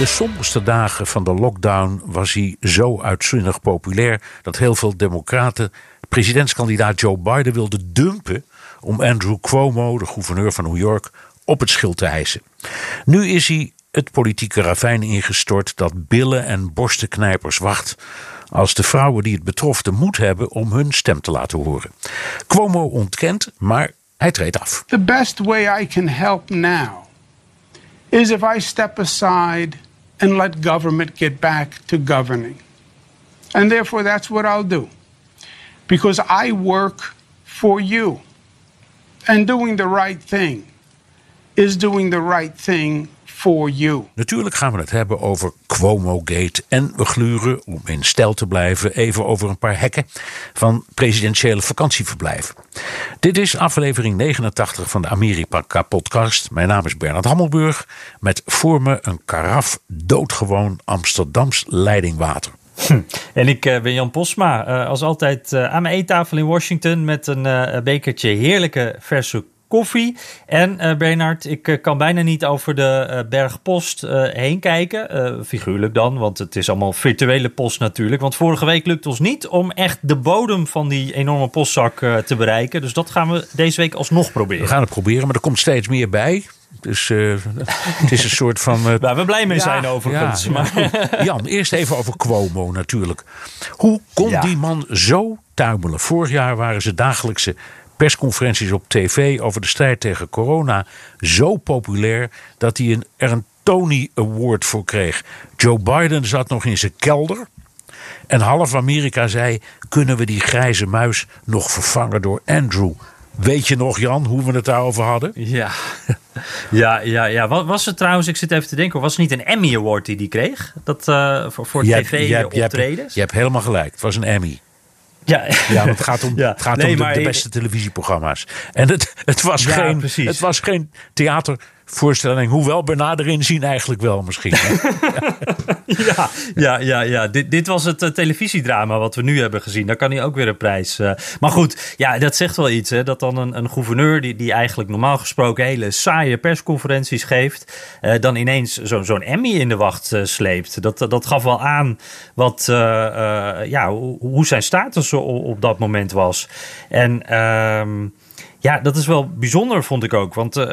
De somberste dagen van de lockdown was hij zo uitzinnig populair dat heel veel democraten presidentskandidaat Joe Biden wilden dumpen om Andrew Cuomo, de gouverneur van New York, op het schild te hijsen. Nu is hij het politieke ravijn ingestort dat billen en borstenknijpers wacht als de vrouwen die het betrof de moed hebben om hun stem te laten horen. Cuomo ontkent, maar hij treedt af. The best way I can help now is if I step aside and let government get back to governing. And therefore, that's what I'll do. Because I work for you. And doing the right thing is doing the right thing for you. Natuurlijk gaan we het hebben over Cuomo-gate. En we gluren, om in stijl te blijven, even over een paar hekken van presidentiële vakantieverblijven. Dit is aflevering 89 van de Amerika-podcast. Mijn naam is Bernard Hammelburg. Met voor me een karaf doodgewoon Amsterdams leidingwater. Hm. En ik uh, ben Jan Posma, uh, als altijd uh, aan mijn eettafel in Washington met een bekertje heerlijke verse koffie. En uh, Bernard, ik uh, kan bijna niet over de uh, bergpost heen kijken. figuurlijk dan, want het is allemaal virtuele post natuurlijk. Want vorige week lukt ons niet om echt de bodem van die enorme postzak te bereiken. Dus dat gaan we deze week alsnog proberen. We gaan het proberen, maar er komt steeds meer bij. Dus het is een soort van. Uh, Waar we blij mee ja, zijn overigens. Ja, maar. Jan, eerst even over Cuomo natuurlijk. Hoe kon die man zo tuimelen? Vorig jaar waren ze dagelijkse persconferenties op tv over de strijd tegen corona zo populair dat hij een, er een Tony Award voor kreeg. Joe Biden zat nog in zijn kelder. En half Amerika zei: kunnen we die grijze muis nog vervangen door Andrew? Weet je nog, Jan, hoe we het daarover hadden? Ja, ja, ja, ja. Was het trouwens, ik zit even te denken, was het niet een Emmy Award die die kreeg? Dat, uh, voor voor tv-optredens? Je, je, je hebt helemaal gelijk, het was een Emmy. Ja, ja het gaat om, het gaat om de, de, beste televisieprogramma's. En het, het, was geen, het was geen theatervoorstelling. Hoewel Bernard erin zien eigenlijk wel misschien. ja, ja, ja, ja. Dit, dit was het uh, televisiedrama wat we nu hebben gezien. Daar kan hij ook weer een prijs. Uh. Maar goed, ja, dat zegt wel iets. Hè, dat dan een, een gouverneur die, die eigenlijk normaal gesproken hele saaie persconferenties geeft. Uh, dan ineens zo'n zo'n Emmy in de wacht sleept. Dat, dat gaf wel aan wat, ja, hoe zijn status op, op dat moment was. En... Ehm, ja, dat is wel bijzonder, vond ik ook. Want uh,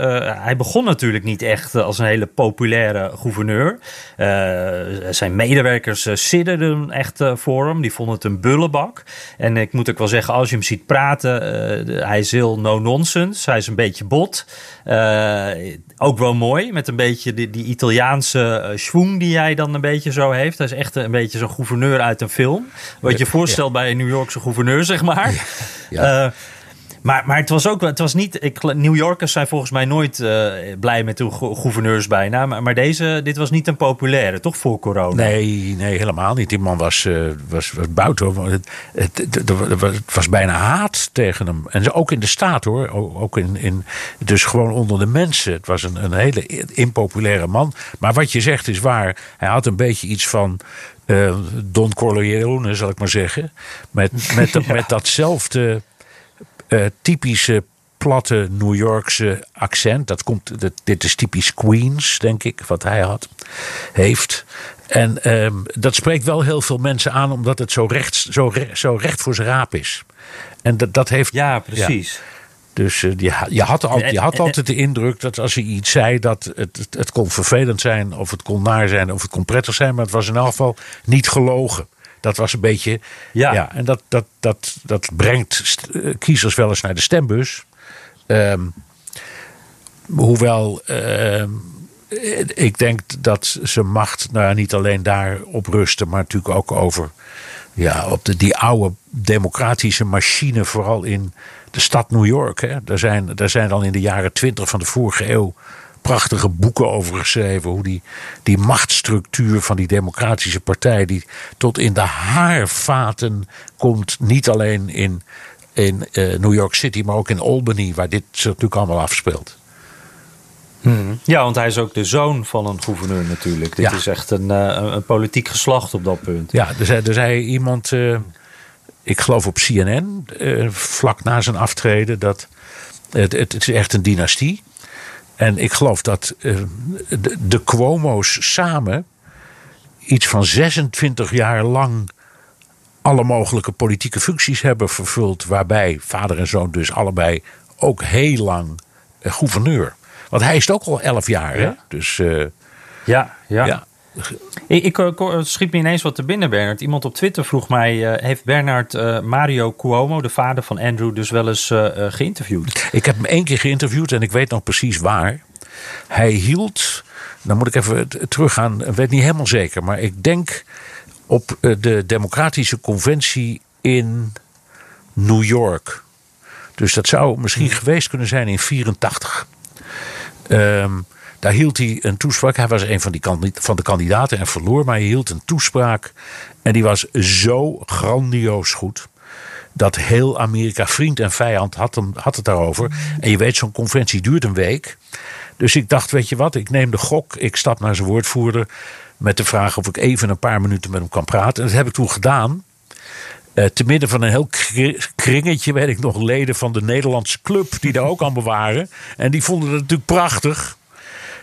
hij begon natuurlijk niet echt als een hele populaire gouverneur. Uh, zijn medewerkers uh, sidderden echt voor hem. Die vonden het een bullebak. En ik moet ook wel zeggen, als je hem ziet praten, hij is heel no-nonsense. Hij is een beetje bot. ook wel mooi, met een beetje die, die Italiaanse schwung die hij dan een beetje zo heeft. Hij is echt een beetje zo'n gouverneur uit een film. Wat je voorstelt bij een New Yorkse gouverneur, zeg maar. Ja. ja. Maar, maar het was ook het was niet. Ik, New Yorkers zijn volgens mij nooit uh, blij met de gouverneurs bijna. Maar, maar, deze, dit was niet een populaire, toch voor corona? Nee, nee helemaal niet. Die man was, uh, was, was buiten. Het, het, het, het, was bijna haat tegen hem. En ook in de staat hoor. Ook in, in, dus gewoon onder de mensen. Het was een, een hele impopulaire man. Maar wat je zegt is waar. Hij had een beetje iets van. Uh, Don Corleone, zal ik maar zeggen. Met, met, ja. met datzelfde typische platte New Yorkse accent. Dat komt, dat, dit is typisch Queens, denk ik, wat hij had, heeft. En um, dat spreekt wel heel veel mensen aan, omdat het zo recht, zo, zo recht voor zijn raap is. En dat, dat heeft. Ja, precies. Ja. Dus uh, je, je, had, al, je had altijd de indruk dat als hij iets zei, dat het, het, het kon vervelend zijn, of het kon naar zijn, of het kon prettig zijn, maar het was in elk geval niet gelogen. Dat was een beetje. Ja. ja en dat, dat, dat, dat brengt eh, kiezers wel eens naar de stembus. Um, hoewel. Uh, ik denk dat ze macht nou, niet alleen daar op rusten, maar natuurlijk ook over ja, op de, die oude democratische machine, vooral in de stad New York. Hè. Daar, zijn, daar zijn dan in de jaren twintig van de vorige eeuw prachtige boeken over geschreven. Hoe die, die machtsstructuur van die democratische partij, die tot in de haarvaten komt, niet alleen in, in uh, New York City, maar ook in Albany, waar dit zich natuurlijk allemaal afspeelt. Hmm. Ja, want hij is ook de zoon van een gouverneur natuurlijk. Dit is echt een, uh, een, politiek geslacht op dat punt. Ja, er zei, er zei iemand, uh, ik geloof op CNN, vlak na zijn aftreden, dat het, het, het, is echt een dynastie. En ik geloof dat de, de Cuomo's samen iets van 26 jaar lang alle mogelijke politieke functies hebben vervuld. Waarbij vader en zoon dus allebei ook heel lang gouverneur want hij is ook al elf jaar, hè? Dus, uh, ja, ja. ja. Ik, ik, schiet me ineens wat te binnen, Bernard. Iemand op Twitter vroeg mij: uh, heeft Bernard uh, Mario Cuomo, de vader van Andrew, dus wel eens geïnterviewd? Ik heb hem één keer geïnterviewd en ik weet nog precies waar. Hij hield, dan moet ik even teruggaan, ik weet niet helemaal zeker, maar ik denk op de Democratische Conventie in New York. Dus dat zou misschien hmm. geweest kunnen zijn in 84. Um, daar hield hij een toespraak. Hij was een van, die van de kandidaten en verloor, maar hij hield een toespraak. En die was zo grandioos goed. Dat heel Amerika, vriend en vijand, had, hem, had het daarover. En je weet, zo'n conventie duurt een week. Dus ik dacht, weet je wat, ik neem de gok. Ik stap naar zijn woordvoerder met de vraag of ik even een paar minuten met hem kan praten. En dat heb ik toen gedaan. Uh, te midden van een heel kringetje, weet ik nog, leden van de Nederlandse club die daar ook allemaal waren. En die vonden het natuurlijk prachtig.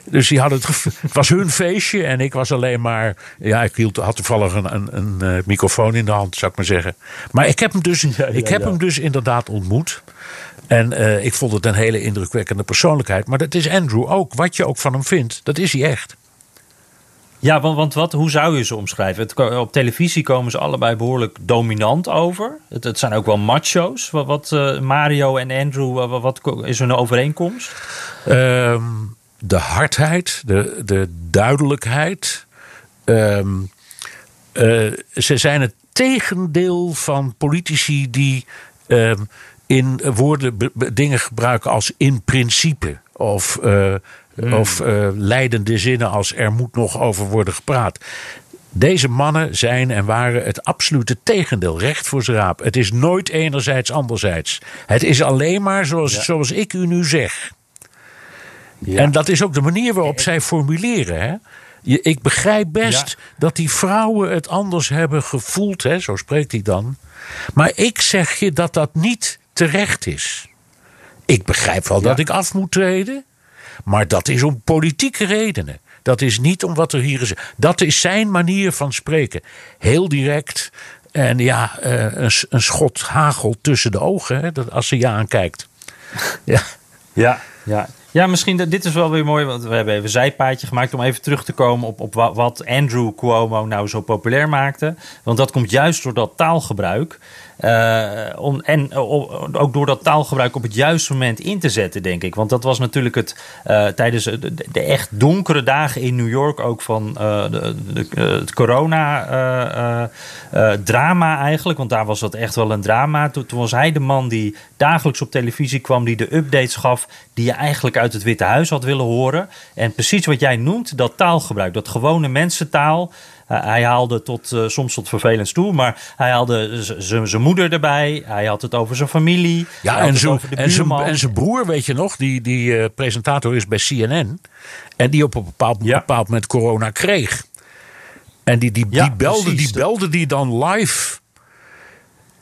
Dus die hadden het, het was hun feestje en ik was alleen maar. Ja, ik hield, had toevallig een, een, een uh, microfoon in de hand, zou ik maar zeggen. Maar ik heb hem dus, ja, ik heb hem dus inderdaad ontmoet. En uh, ik vond het een hele indrukwekkende persoonlijkheid. Maar dat is Andrew ook. Wat je ook van hem vindt, dat is hij echt. Ja, want, want wat, hoe zou je ze omschrijven? Het, op televisie komen ze allebei behoorlijk dominant over. Het, het zijn ook wel macho's. Wat, wat uh, Mario en Andrew, wat, wat, is hun overeenkomst? Um, de hardheid, de, de duidelijkheid. Um, uh, ze zijn het tegendeel van politici die um, in woorden dingen gebruiken als in principe. Of uh, Hmm. Of uh, leidende zinnen als er moet nog over worden gepraat. Deze mannen zijn en waren het absolute tegendeel, recht voor zijn raap. Het is nooit enerzijds, anderzijds. Het is alleen maar zoals, zoals ik u nu zeg. Ja. En dat is ook de manier waarop zij formuleren. Hè? Je, ik begrijp best dat die vrouwen het anders hebben gevoeld, hè? zo spreekt hij dan. Maar ik zeg je dat dat niet terecht is. Ik begrijp wel dat ik af moet treden. Maar dat is om politieke redenen. Dat is niet om wat er hier is. Dat is zijn manier van spreken. Heel direct. En ja, eh, een, een schot hagel tussen de ogen hè, als ze je aankijkt. Ja, ja, ja. Ja, misschien dit is wel weer mooi, want we hebben even een zijpaadje gemaakt om even terug te komen op, op wat Andrew Cuomo nou zo populair maakte. Want dat komt juist door dat taalgebruik. Uh, om, en uh, ook door dat taalgebruik op het juiste moment in te zetten, denk ik. Want dat was natuurlijk het uh, tijdens de, echt donkere dagen in New York ook van de, de, het corona-drama eigenlijk. Want daar was dat echt wel een drama. Toen, was hij de man die dagelijks op televisie kwam, die de updates gaf, die je eigenlijk uit het Witte Huis had willen horen. En precies wat jij noemt, dat taalgebruik, dat gewone mensentaal. Uh, hij haalde tot, uh, soms tot vervelend toe, maar hij haalde zijn moeder erbij. Hij had het over zijn familie. Ja, en zijn broer, weet je nog, die, die uh, presentator is bij CNN. En die op een bepaald, ja. bepaald moment corona kreeg. En die, die, ja, die, belde, precies, die belde die dan live.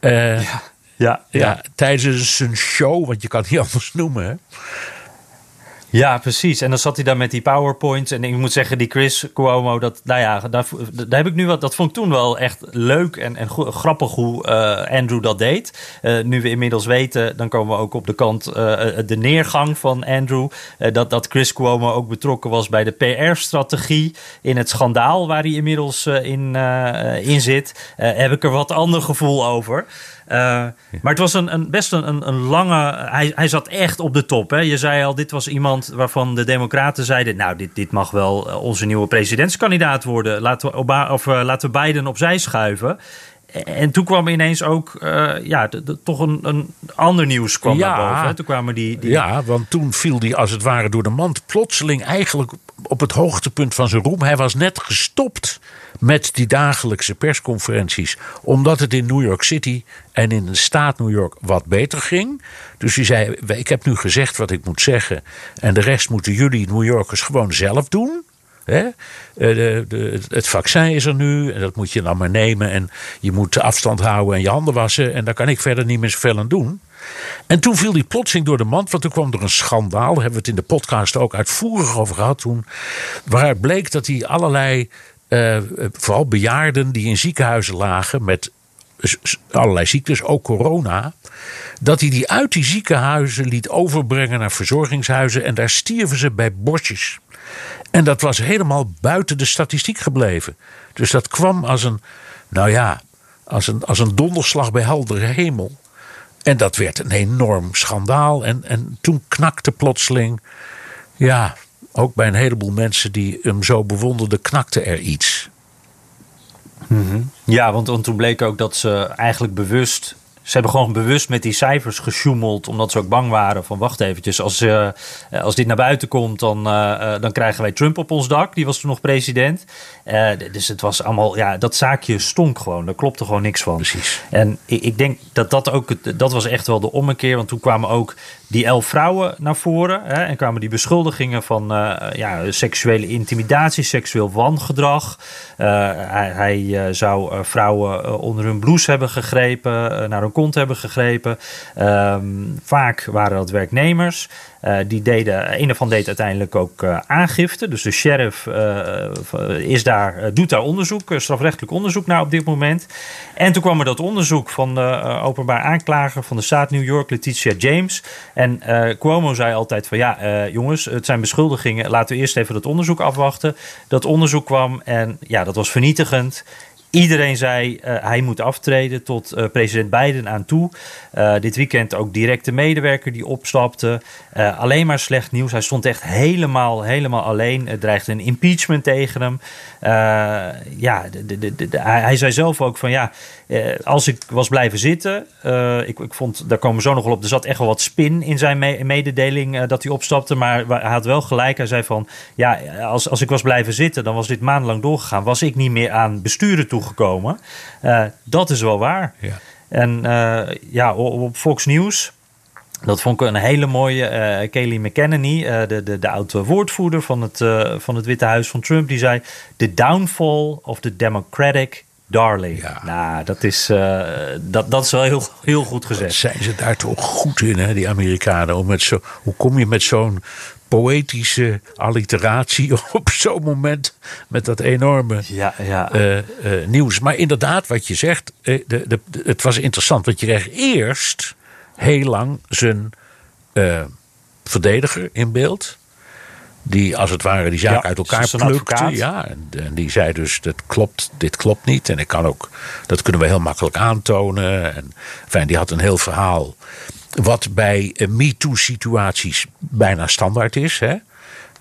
ja. Ja, ja. tijdens een show, want je kan het niet anders noemen. Hè? Ja, precies. En dan zat hij daar met die PowerPoints. En ik moet zeggen, die Chris Cuomo, dat, nou ja, daar, daar heb ik nu wat. Dat vond ik toen wel echt leuk en, en grappig hoe uh, Andrew dat deed. Uh, nu we inmiddels weten, dan komen we ook op de kant uh, de neergang van Andrew. dat, dat Chris Cuomo ook betrokken was bij de PR-strategie in het schandaal waar hij inmiddels in, in zit. heb ik er wat ander gevoel over. Uh, maar het was een, een best een, een, lange. Hij, hij zat echt op de top. Hè? Je zei al, dit was iemand waarvan de Democraten zeiden: Nou, dit, dit mag wel onze nieuwe presidentskandidaat worden. Laten we, of, uh, laten we Biden opzij schuiven. en toen kwam ineens ook, uh, ja, toch een, een ander nieuws kwam ja, naar boven. Hè? Toen kwamen die, die, Ja, want toen viel die als het ware door de mand. Plotseling eigenlijk op het hoogtepunt van zijn roem. Hij was net gestopt met die dagelijkse persconferenties. Omdat het in New York City en in de staat New York wat beter ging. Dus hij zei, ik heb nu gezegd wat ik moet zeggen. En de rest moeten jullie New Yorkers gewoon zelf doen. Eh, de, het vaccin is er nu en dat moet je dan maar nemen. En je moet afstand houden en je handen wassen. En daar kan ik verder niet meer zoveel aan doen. En toen viel die plotseling door de mand, want toen kwam er een schandaal. Daar hebben we het in de podcast ook uitvoerig over gehad toen. Waaruit bleek dat hij allerlei, uh, vooral bejaarden die in ziekenhuizen lagen met allerlei ziektes, ook corona. Dat hij die uit die ziekenhuizen liet overbrengen naar verzorgingshuizen. En daar stierven ze bij bosjes. En dat was helemaal buiten de statistiek gebleven. Dus dat kwam als een, nou ja, als een, als een donderslag bij heldere hemel. En dat werd een enorm schandaal. En, en toen knakte plotseling, ja, ook bij een heleboel mensen die hem zo bewonderden, knakte er iets. Mhm. Ja, want, want toen bleek ook dat ze eigenlijk bewust ze hebben gewoon bewust met die cijfers gesjoemeld. Omdat ze ook bang waren van wacht eventjes. Als, uh, als dit naar buiten komt, dan, uh, dan krijgen wij Trump op ons dak. Die was toen nog president. Uh, dus het was allemaal, ja, dat zaakje stonk gewoon. Daar klopte gewoon niks van. Precies. En ik, ik denk dat dat ook, dat was echt wel de ommekeer. Want toen kwamen ook die elf vrouwen naar voren. Hè, en kwamen die beschuldigingen van ja, seksuele intimidatie, seksueel wangedrag. hij, hij zou vrouwen onder hun blouse hebben gegrepen, naar hun kont hebben gegrepen. Ehm, vaak waren dat werknemers. Uh, die deden, een ervan deed uiteindelijk ook uh, aangifte. Dus de sheriff is daar, doet daar onderzoek, strafrechtelijk onderzoek naar op dit moment. En toen kwam er dat onderzoek van de openbaar aanklager van de staat New York, Letitia James. En Cuomo zei altijd van ja, jongens, het zijn beschuldigingen. Laten we eerst even dat onderzoek afwachten. Dat onderzoek kwam en ja, dat was vernietigend. Iedereen zei uh, hij moet aftreden tot uh, president Biden aan toe. Uh, dit weekend ook directe medewerker die opstapte. alleen maar slecht nieuws. Hij stond echt helemaal, helemaal alleen. Er dreigde een impeachment tegen hem. ja, de, de, de, hij, zei zelf ook van ja, als ik was blijven zitten. ik, ik vond, daar komen we zo nog wel op. Er zat echt wel wat spin in zijn me mededeling dat hij opstapte. Maar hij had wel gelijk. Hij zei van ja, als, als ik was blijven zitten, dan was dit maandenlang doorgegaan. Was ik niet meer aan besturen toe gekomen. Uh, dat is wel waar. Ja. En ja, op Fox News. Dat vond ik een hele mooie. Uh, Kayleigh McEnany, uh, de, de, de oude woordvoerder van het, uh, van het Witte Huis van Trump, die zei: The downfall of the Democratic darling. Ja. Nou, dat is, dat, dat is wel heel, heel goed gezegd. zijn ze daar toch goed in, hè, die Amerikanen? Om met zo, hoe kom je met zo'n poëtische alliteratie op zo'n moment met dat enorme ja, ja. Uh, uh, nieuws. Maar inderdaad, wat je zegt, de, de, het was interessant, want je kreeg eerst heel lang zijn verdediger in beeld. Die als het ware die zaak ja, uit elkaar plukte. Ja, en, en, die zei dus: dat klopt, dit klopt niet. En ik kan ook, dat kunnen we heel makkelijk aantonen. En die had een heel verhaal. Wat bij MeToo-situaties bijna standaard is. Hè?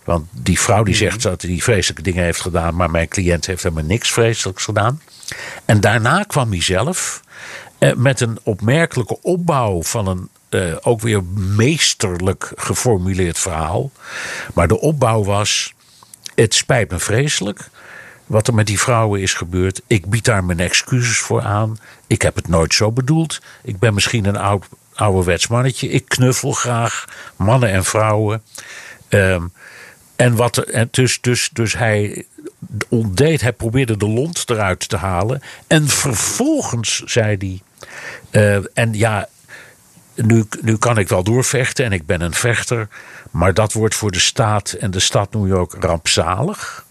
Want die vrouw die zegt dat hij vreselijke dingen heeft gedaan, maar mijn cliënt heeft helemaal niks vreselijks gedaan. En daarna kwam hij zelf eh, met een opmerkelijke opbouw van een eh, ook weer meesterlijk geformuleerd verhaal. Maar de opbouw was: het spijt me vreselijk wat er met die vrouwen is gebeurd. Ik bied daar mijn excuses voor aan. Ik heb het nooit zo bedoeld. Ik ben misschien een oud ouderwets mannetje. Ik knuffel graag mannen en vrouwen. Um, en wat, en dus, dus, dus hij ontdeed, hij probeerde de lont eruit te halen. En vervolgens zei hij. Uh, en ja, nu, nu kan ik wel doorvechten en ik ben een vechter. Maar dat wordt voor de staat en de stad New York rampzalig.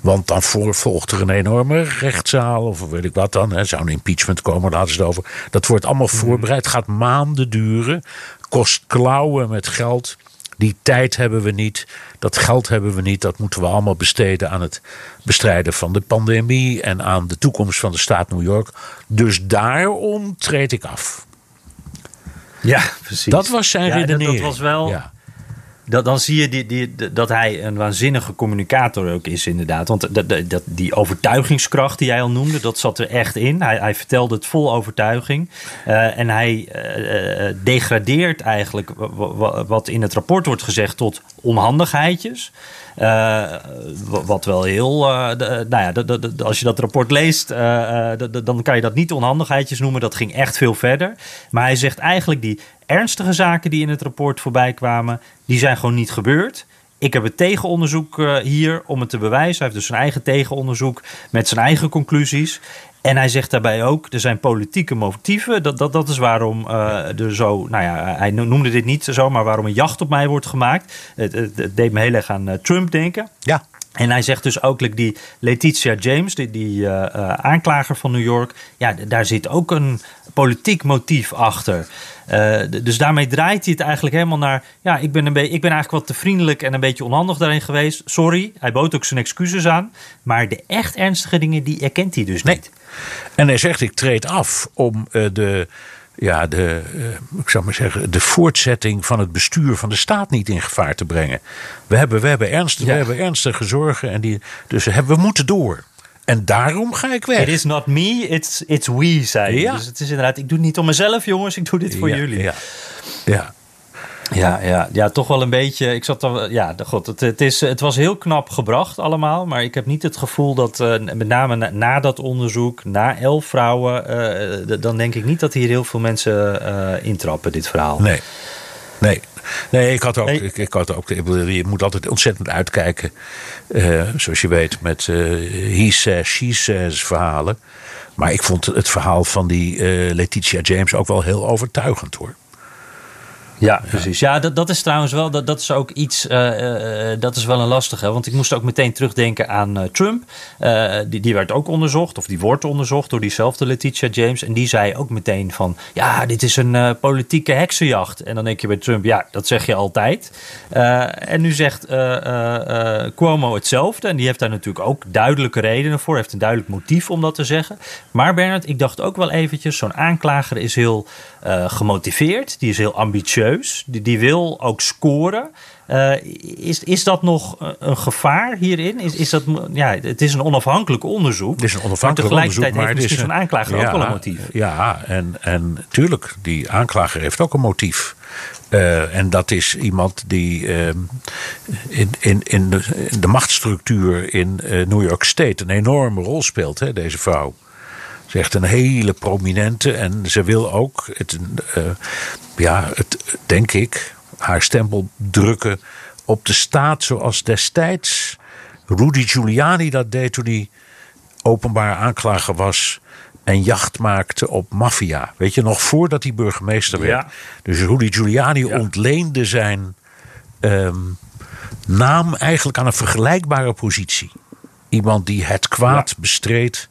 Want dan volgt er een enorme rechtszaal, of weet ik wat dan. Hè, zou een impeachment komen, laten ze het over. Dat wordt allemaal mhm. voorbereid, gaat maanden duren. Kost klauwen met geld. Die tijd hebben we niet, dat geld hebben we niet. Dat moeten we allemaal besteden aan het bestrijden van de pandemie en aan de toekomst van de staat New York. Dus daarom treed ik af. Ja, precies. Dat was zijn ja, redenering. Dat, dat was wel. Ja. dat, dan zie je die, die, dat hij een waanzinnige communicator ook is, inderdaad. Want dat, dat, die overtuigingskracht die jij al noemde, dat zat er echt in. Hij, hij vertelde het vol overtuiging. Uh, en hij uh, degradeert eigenlijk wat in het rapport wordt gezegd tot onhandigheidjes. Uh, wat wel heel. Uh, de, nou ja, als je dat rapport leest, dan kan je dat niet onhandigheidjes noemen. Dat ging echt veel verder. Maar hij zegt eigenlijk die ernstige zaken die in het rapport voorbij kwamen, die zijn gewoon niet gebeurd. Ik heb het tegenonderzoek hier om het te bewijzen. Hij heeft dus zijn eigen tegenonderzoek met zijn eigen conclusies. En hij zegt daarbij ook, er zijn politieke motieven. Dat, dat, dat is waarom uh, er zo, nou ja, hij noemde dit niet zo, maar waarom een jacht op mij wordt gemaakt. Het, het, deed me heel erg aan uh, Trump denken. Ja. En hij zegt dus ook die Letitia James, die, die uh, aanklager van New York, ja, daar zit ook een politiek motief achter. Uh, dus daarmee draait hij het eigenlijk helemaal naar. Ja, ik ben, een ik ben eigenlijk wat te vriendelijk en een beetje onhandig daarin geweest. Sorry, hij bood ook zijn excuses aan. Maar de echt ernstige dingen, die erkent hij dus niet. En hij zegt: ik treed af om uh, de ja, de, uh, ik zou maar zeggen, de voortzetting van het bestuur van de staat niet in gevaar te brengen. We hebben, we hebben, ernst, ja. we hebben ernstige zorgen en die, dus we, hebben, we moeten door. En daarom ga ik weg. It is not me, it's, it's we, zei ja. Dus het is inderdaad, ik doe het niet om mezelf, jongens, ik doe dit voor ja, jullie. Ja. ja. Ja, ja, ja, toch wel een beetje. Ik zat er, ja, god, het, het, is, het was heel knap gebracht allemaal. Maar ik heb niet het gevoel dat, uh, met name na, na, dat onderzoek, na elf vrouwen, uh, dan denk ik niet dat hier heel veel mensen uh, intrappen, dit verhaal. Nee. Nee. Nee, ik had ook. Nee. Ik, ik, had ook je moet altijd ontzettend uitkijken. zoals je weet, met he says, she says verhalen. Maar ik vond het verhaal van die Letitia James ook wel heel overtuigend hoor. Ja, precies. Ja, dat, dat is trouwens wel, dat, dat is ook iets, uh, uh, dat is wel een lastige. Want ik moest ook meteen terugdenken aan uh, Trump. die, die werd ook onderzocht, of die wordt onderzocht door diezelfde Letitia James. En die zei ook meteen van, ja, dit is een politieke heksenjacht. En dan denk je bij Trump, ja, dat zeg je altijd. en nu zegt Cuomo hetzelfde. En die heeft daar natuurlijk ook duidelijke redenen voor. heeft een duidelijk motief om dat te zeggen. Maar Bernard, ik dacht ook wel eventjes, zo'n aanklager is heel gemotiveerd. Die is heel ambitieus. Die, die wil ook scoren. Uh, is, is dat nog een gevaar hierin? Is, is dat, ja, het is een onafhankelijk onderzoek. Het is een onafhankelijk maar tegelijkertijd onderzoek, maar heeft misschien zo'n aanklager ja, ook wel een motief. Ja, en, en tuurlijk, die aanklager heeft ook een motief. Uh, en dat is iemand die uh, in, in, in, de, in de machtsstructuur in New York State een enorme rol speelt, hè, deze vrouw. Is echt een hele prominente en ze wil ook, het, uh, ja, het, denk ik, haar stempel drukken op de staat zoals destijds Rudy Giuliani dat deed toen hij openbaar aanklager was en jacht maakte op maffia. Weet je, nog voordat hij burgemeester werd. Ja. Dus Rudy Giuliani ja. ontleende zijn um, naam eigenlijk aan een vergelijkbare positie. Iemand die het kwaad ja. bestreed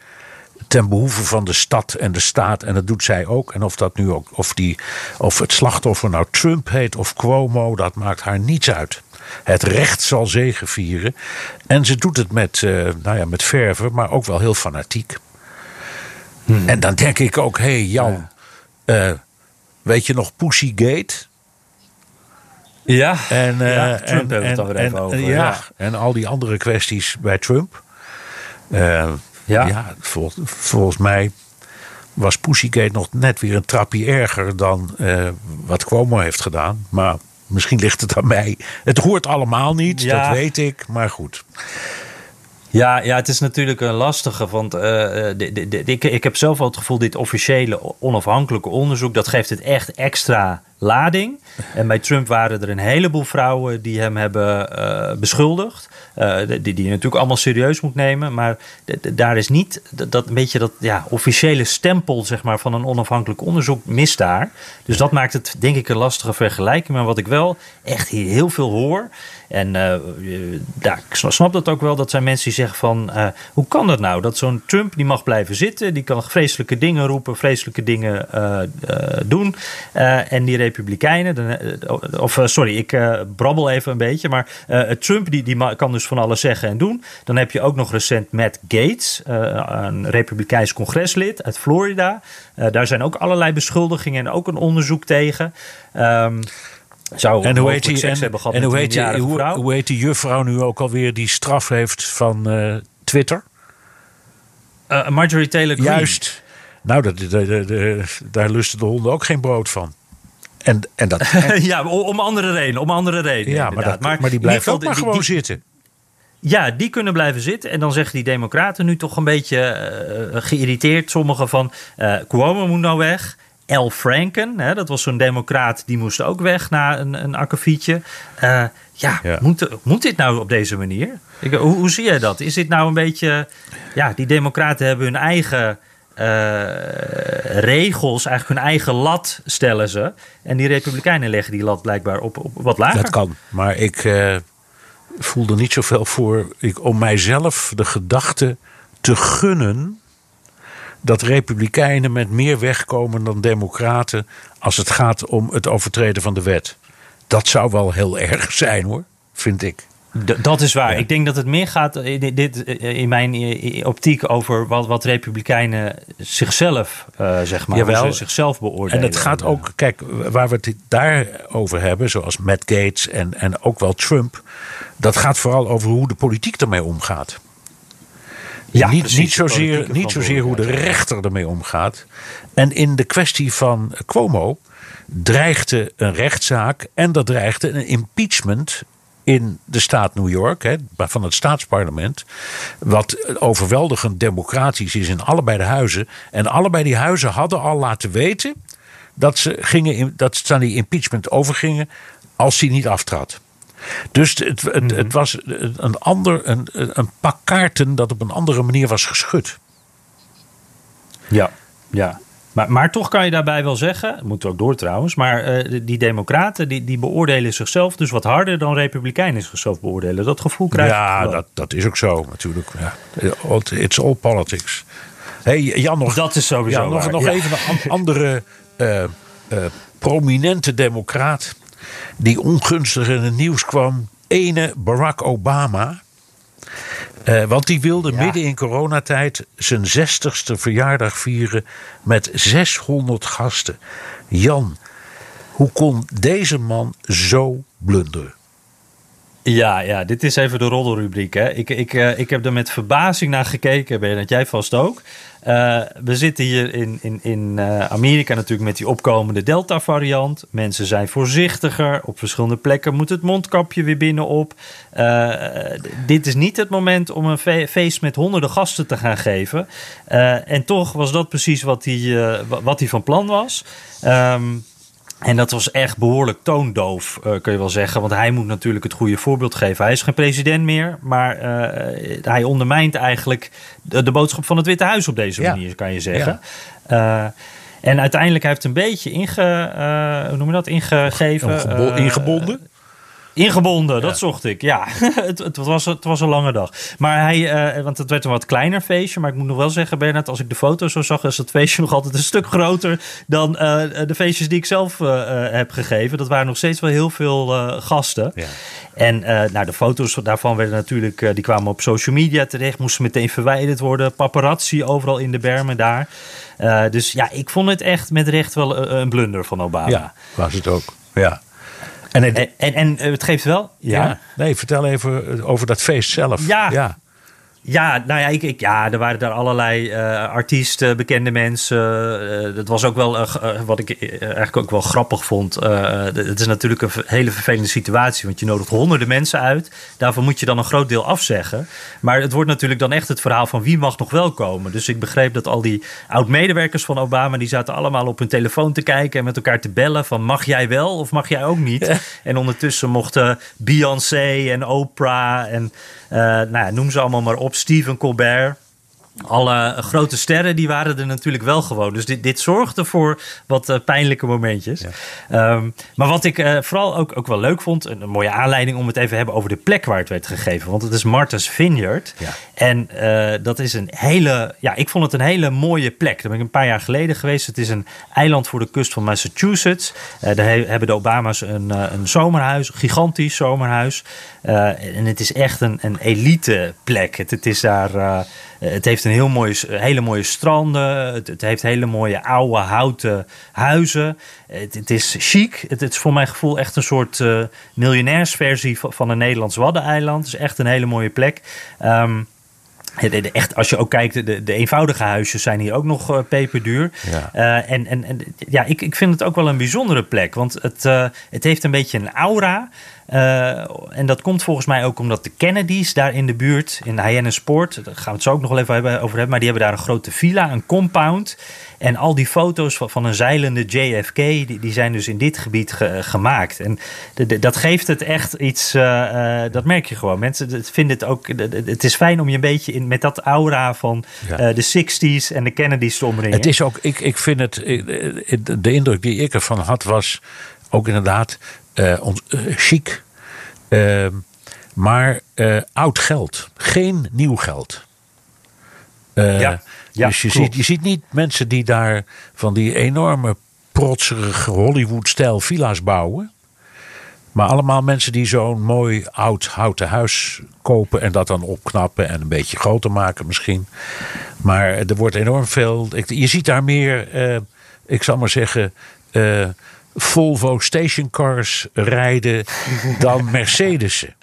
ten behoeve van de stad en de staat. En dat doet zij ook. En of dat nu ook, of, die, of het slachtoffer nou Trump heet of Cuomo, dat maakt haar niets uit. Het recht zal zegevieren. En ze doet het met, uh, nou ja, met verven, maar ook wel heel fanatiek. Hmm. En dan denk ik ook, hé hey, Jan, ja. uh, weet je nog Pussygate? Ja, en, uh, ja, Trump en, heeft het alweer even over. Ja, ja, en al die andere kwesties bij Trump. Ja, ja vol, volgens mij was Pussygate nog net weer een trapje erger dan uh, wat Cuomo heeft gedaan. Maar misschien ligt het aan mij. Het hoort allemaal niet, ja. dat weet ik. Maar goed. Ja, ja, het is natuurlijk een lastige. Want uh, de, de, de, ik, ik heb zelf al het gevoel, dit officiële onafhankelijke onderzoek, dat geeft het echt extra lading. En bij Trump waren er een heleboel vrouwen die hem hebben uh, beschuldigd. Uh, die, die je natuurlijk allemaal serieus moet nemen. Maar daar is niet dat, een beetje dat ja, officiële stempel zeg maar, van een onafhankelijk onderzoek mist daar. Dus dat maakt het denk ik een lastige vergelijking. Maar wat ik wel echt hier heel veel hoor. En uh, ik snap dat ook wel. Dat zijn mensen die zeggen van... Hoe kan dat nou? Dat zo'n Trump die mag blijven zitten. Die kan vreselijke dingen roepen. Vreselijke dingen doen. en die republikeinen... De, of sorry, ik brabbel even een beetje. Maar Trump die, die kan dus van alles zeggen en doen. Dan heb je ook nog recent Matt Gates. een republikeins congreslid uit Florida. daar zijn ook allerlei beschuldigingen en ook een onderzoek tegen. Um, Zou En hoe heet die, en, hebben gehad en met hoe heet die, hoe, heet die juffrouw nu ook alweer die straf heeft van eh, Twitter? Eh, Marjorie Taylor Greene. Juist. Nou, dat, dat- dat- dat- daar lusten de honden ook geen brood van. En, en dat, en- ja, om andere redenen. Om andere redenen ja, maar, inderdaad. dat, maar, die blijft ook maar gewoon die- die- zitten. Ja, die kunnen blijven zitten. En dan zeggen die democraten nu toch een beetje eh, geïrriteerd. Sommigen van eh Cuomo moet nou weg. Al Franken, hè, dat was zo'n democraat, die moest ook weg na een, een akkefietje. Eh, ja, Ja. Moet, moet dit nou op deze manier? Ik, hoe, hoe zie jij dat? Is dit nou een beetje... Ja, die democraten hebben hun eigen regels, eigenlijk hun eigen lat stellen ze. En die republikeinen leggen die lat blijkbaar op, op wat lager. Dat kan. Maar ik eh, voel er niet zoveel voor ik, om mijzelf de gedachte te gunnen dat republikeinen met meer wegkomen dan democraten als het gaat om het overtreden van de wet. Dat zou wel heel erg zijn hoor, vind ik. D- dat is waar. Ja. Ik denk dat het meer gaat eh, dit, eh, in mijn eh, optiek over wat, wat republikeinen zichzelf, eh, zeg maar, Jawel. zichzelf beoordelen. En het gaat ook, kijk, waar we het daarover hebben, zoals Matt Gates en, en ook wel Trump, dat gaat vooral over hoe de politiek ermee omgaat. Ja, niet, precies, niet, zozeer, niet zozeer hoe de rechter ermee omgaat. En in de kwestie van Cuomo dreigde een rechtszaak en dat dreigde een impeachment in de staat New York, hè, van het staatsparlement, wat overweldigend democratisch is in allebei de huizen. En allebei die huizen hadden al laten weten dat ze, gingen in, dat ze aan die impeachment overgingen als hij niet aftrad. Dus het, het, het was een, ander, een, een pak kaarten dat op een andere manier was geschud. Ja, ja. Maar, maar toch kan je daarbij wel zeggen, we ook door trouwens, maar eh, die democraten die, die beoordelen zichzelf dus wat harder dan republikeinen zichzelf beoordelen. Dat gevoel krijg Ja, wel. dat, dat is ook zo natuurlijk. Ja. It's all politics. Hey, Jan, nog, Dat is sowieso ja, nog, nog ja. even een an- andere eh, eh, prominente democraat die ongunstig in het nieuws kwam. Ene Barack Obama. Eh, want die wilde Ja. midden in coronatijd zijn 60ste verjaardag vieren met 600 gasten. Jan, hoe kon deze man zo blunderen? Ja, ja, dit is even de roddelrubriek. Hè. Ik, ik, eh, ik heb er met verbazing naar gekeken, Bernard, jij vast ook. Eh, we zitten hier in, in, in eh, Amerika natuurlijk met die opkomende Delta-variant. Mensen zijn voorzichtiger. Op verschillende plekken moet het mondkapje weer binnenop. D- dit is niet het moment om een fe- feest met honderden gasten te gaan geven. En toch was dat precies wat hij, wa- wat hij van plan was. Ehm en dat was echt behoorlijk toondoof, eh, kun je wel zeggen. Want hij moet natuurlijk het goede voorbeeld geven. Hij is geen president meer, maar eh, hij ondermijnt eigenlijk de, de boodschap van het Witte Huis op deze Ja. manier, kan je zeggen. Eh, en uiteindelijk hij heeft een beetje inge, hoe noem je dat? ingegeven. Ingebo- eh, ingebonden? Dat zocht ik. Ja, het, het, was, het was een lange dag. Maar hij, eh, want het werd een wat kleiner feestje. Maar ik moet nog wel zeggen, Bernard, als ik de foto's zo zag, is het feestje nog altijd een stuk groter dan eh, de feestjes die ik zelf eh, heb gegeven. Dat waren nog steeds wel heel veel gasten. Ja. En nou, de foto's daarvan werden natuurlijk, die kwamen op social media terecht, moesten meteen verwijderd worden. Paparazzi overal in de bermen daar. Dus ja, ik vond het echt met recht wel een, een blunder van Obama. Ja, was het ook. Ja. En het, En, en, en het geeft wel. ja. Nee, vertel even over dat feest zelf. Ja. ja. Ja, nou ja, ik, ik, ja, er waren daar allerlei eh, artiesten, bekende mensen. Eh, dat was ook wel wat ik eigenlijk ook wel grappig vond. Het is natuurlijk een hele vervelende situatie, want je nodigt honderden mensen uit. Daarvan moet je dan een groot deel afzeggen. Maar het wordt natuurlijk dan echt het verhaal van wie mag nog wel komen. Dus ik begreep dat al die oud-medewerkers van Obama, die zaten allemaal op hun telefoon te kijken en met elkaar te bellen van mag jij wel of mag jij ook niet? En ondertussen mochten Beyoncé en Oprah en nou ja, noem ze allemaal maar op, Stephen Colbert. Alle grote sterren die waren er natuurlijk wel gewoon. Dus dit, dit zorgde voor wat eh, pijnlijke momentjes. Ehm, maar wat ik eh, vooral ook, ook wel leuk vond, een, een mooie aanleiding om het even te hebben over de plek waar het werd gegeven. Want het is Martha's Vineyard. Ja. En eh, dat is een hele, ja, ik vond het een hele mooie plek. Daar ben ik een paar jaar geleden geweest. Het is een eiland voor de kust van Massachusetts. Daar he- hebben de Obama's een, een zomerhuis, een gigantisch zomerhuis. Eh, en het is echt een, een elite plek. Het, het is daar. eh, het heeft een heel mooie, hele mooie stranden. Het, het heeft hele mooie oude houten huizen. Het, het is chic. Het, is voor mijn gevoel echt een soort uh, miljonairsversie van, van een Nederlands Waddeneiland. Het is echt een hele mooie plek. Um, Echt, als je ook kijkt, de, de eenvoudige huisjes zijn hier ook nog peperduur. Ja. Uh, en, en, en ja, ik, ik vind het ook wel een bijzondere plek. Want het, uh, het heeft een beetje een aura. Uh, en dat komt volgens mij ook omdat de Kennedys daar in de buurt, in Hyannis Sport, daar gaan we het zo ook nog wel even over hebben, maar die hebben daar een grote villa, een compound. En al die foto's van, van een zeilende JFK, die, die zijn dus in dit gebied ge, gemaakt. En de, de, dat geeft het echt iets, uh, uh, dat merk je gewoon. Mensen vinden het ook, het is fijn om je een beetje in, met dat aura van ja. de 60s en de Kennedys te omringen. Het is ook, ik, ik vind het, de indruk die ik ervan had was ook inderdaad uh, ons, uh, chic. Uh, maar oud geld. Geen nieuw geld. Ja, ja, dus je ziet, je ziet niet mensen die daar van die enorme protserige Hollywood-stijl villa's bouwen. Maar allemaal mensen die zo'n mooi oud houten huis kopen en dat dan opknappen en een beetje groter maken misschien. Maar er wordt enorm veel. Je ziet daar meer, ik zal maar zeggen, Volvo stationcars rijden dan Mercedes'en.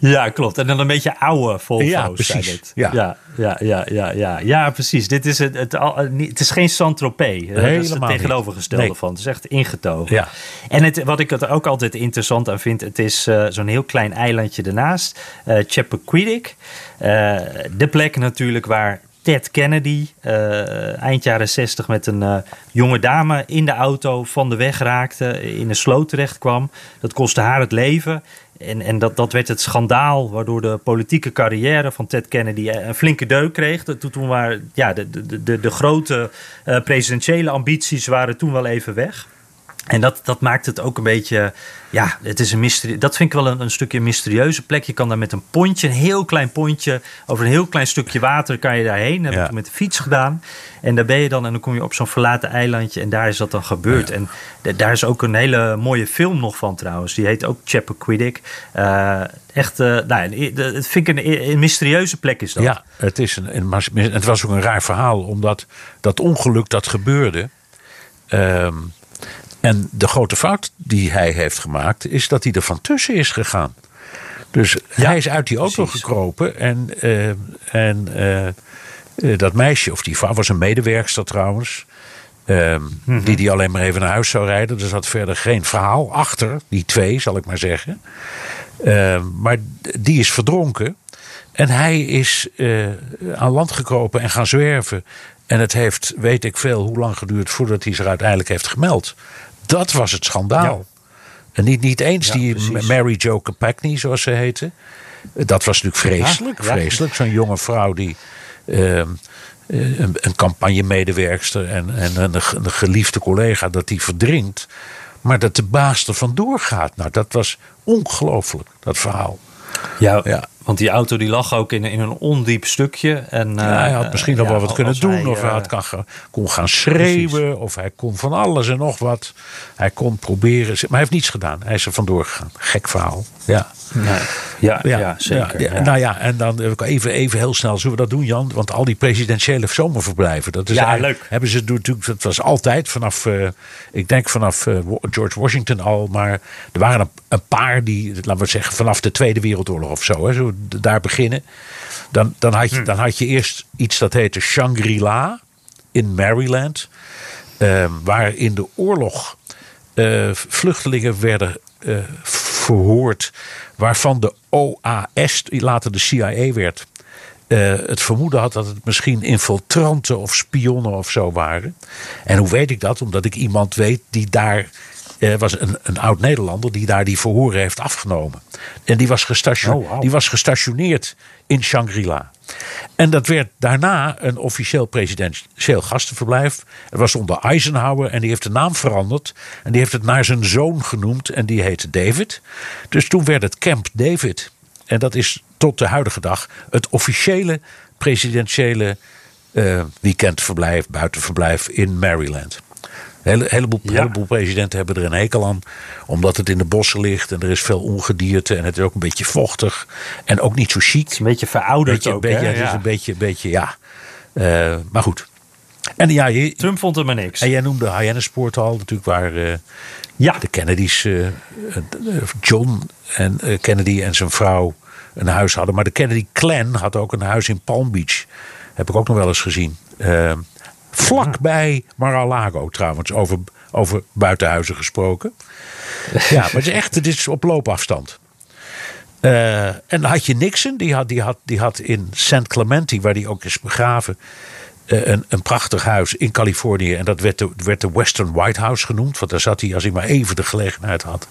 Ja, klopt. En dan een beetje oude Volvo's ja, precies. het. Ja. Ja, ja, ja, ja, ja. ja, precies. Dit is het, het, het is geen Saint-Tropez. Dat is het tegenovergestelde nee. van. Het is echt ingetogen. Ja. En het, wat ik er ook altijd interessant aan vind, het is uh, zo'n heel klein eilandje ernaast. Uh, Chappaquiddick. Uh, de plek natuurlijk waar Ted Kennedy, uh, eind jaren 60, met een uh, jonge dame in de auto van de weg raakte, in een sloot terecht kwam. Dat kostte haar het leven. En, en dat, dat werd het schandaal waardoor de politieke carrière van Ted Kennedy een flinke deuk kreeg. Toen, toen waren ja, de, de, de, de grote presidentiële ambities waren toen wel even weg. En dat, dat maakt het ook een beetje. Ja, het is een mysterie. Dat vind ik wel een, een stukje mysterieuze plek. Je kan daar met een pontje, een heel klein pontje, over een heel klein stukje water kan je daarheen. Dat heb ik met de fiets gedaan. En daar ben je dan en dan kom je op zo'n verlaten eilandje en daar is dat dan gebeurd. Ja. En daar is ook een hele mooie film nog van trouwens. Die heet ook Chappaquiddick. Uh, echt, uh, nou, het vind ik een, een, mysterieuze plek is dat. Ja, het, is een, een, het was ook een raar verhaal, omdat dat ongeluk dat gebeurde. Um, en de grote fout die hij heeft gemaakt, is dat hij er van tussen is gegaan. Dus ja, hij is uit die auto precies. gekropen en, uh, en uh, dat meisje, of die vrouw was een medewerkster trouwens. Uh, mm -hmm. Die die alleen maar even naar huis zou rijden. Er zat verder geen verhaal achter, die twee zal ik maar zeggen. Ehm, maar die is verdronken. En hij is aan land gekropen en gaan zwerven. En het heeft, weet ik veel, hoe lang geduurd voordat hij zich uiteindelijk heeft gemeld. Dat was het schandaal. Ja. En niet, niet eens ja, die precies. Mary Jo Capacney, zoals ze heette. Dat was natuurlijk vreselijk. Ja, vreselijk. Zo'n jonge vrouw die. Uh, een, een campagnemedewerkster en, en een, een, geliefde collega, dat die verdrinkt. Maar dat de baas er vandoor gaat. Nou, dat was ongelooflijk, dat verhaal. Ja, ja, want die auto die lag ook in, in een ondiep stukje. En, ja, hij had misschien uh, nog wel wat kunnen doen. Hij, of hij had kan, kon gaan schreeuwen. Precies. Of hij kon van alles en nog wat. Hij kon proberen. Maar hij heeft niets gedaan. Hij is er vandoor gegaan. Gek verhaal. Ja. Ja, ja, ja, zeker. Ja, nou ja, en dan even, even heel snel. Zullen we dat doen, Jan? Want al die presidentiële zomerverblijven. Dat is ja, leuk. Hebben ze natuurlijk. Dat was altijd vanaf. Uh, ik denk vanaf uh, George Washington al. Maar er waren een, een, paar die. Laten we zeggen. Vanaf de Tweede Wereldoorlog of zo. Hè, zo daar beginnen. Dan, dan, had je, hmm. dan had je eerst iets dat heette Shangri-La in Maryland. Uh, waar in de oorlog uh, vluchtelingen werden uh, verhoord. Waarvan de OAS, later de CIA werd. Uh, het vermoeden had dat het misschien infiltranten of spionnen of zo waren. En hoe weet ik dat? Omdat ik iemand weet die daar uh, was een, een oud Nederlander die daar die verhoren heeft afgenomen. En die was, gestatione oh, wow. die was gestationeerd in Shangri-La. En dat werd daarna een officieel presidentieel gastenverblijf. Het was onder Eisenhower en die heeft de naam veranderd. En die heeft het naar zijn zoon genoemd en die heette David. Dus toen werd het Camp David. En dat is tot de huidige dag het officiële presidentiële uh, weekendverblijf, buitenverblijf in Maryland. Een heleboel, heleboel presidenten hebben er een hekel aan. Omdat het in de bossen ligt en er is veel ongedierte. En het is ook een beetje vochtig. En ook niet zo chic. Het is een beetje verouderd beetje, ook. Beetje, hè? Het is een beetje, beetje ja. Uh, maar goed. En ja, je, Trump vond er maar niks. En jij noemde Hyannispoort al, natuurlijk waar uh, ja. de Kennedys, uh, John en Kennedy en zijn vrouw een huis hadden. Maar de Kennedy clan had ook een huis in Palm Beach. Heb ik ook nog wel eens gezien. Uh, vlakbij Mar-a-Lago trouwens, over, over buitenhuizen gesproken. ja, maar het is echt, het is op loopafstand. Uh, en dan had je Nixon, die had, die had, die had in St. Clemente, waar die ook is begraven, uh, een, een prachtig huis in Californië. En dat werd de, werd de Western White House genoemd, want daar zat hij als hij maar even de gelegenheid had.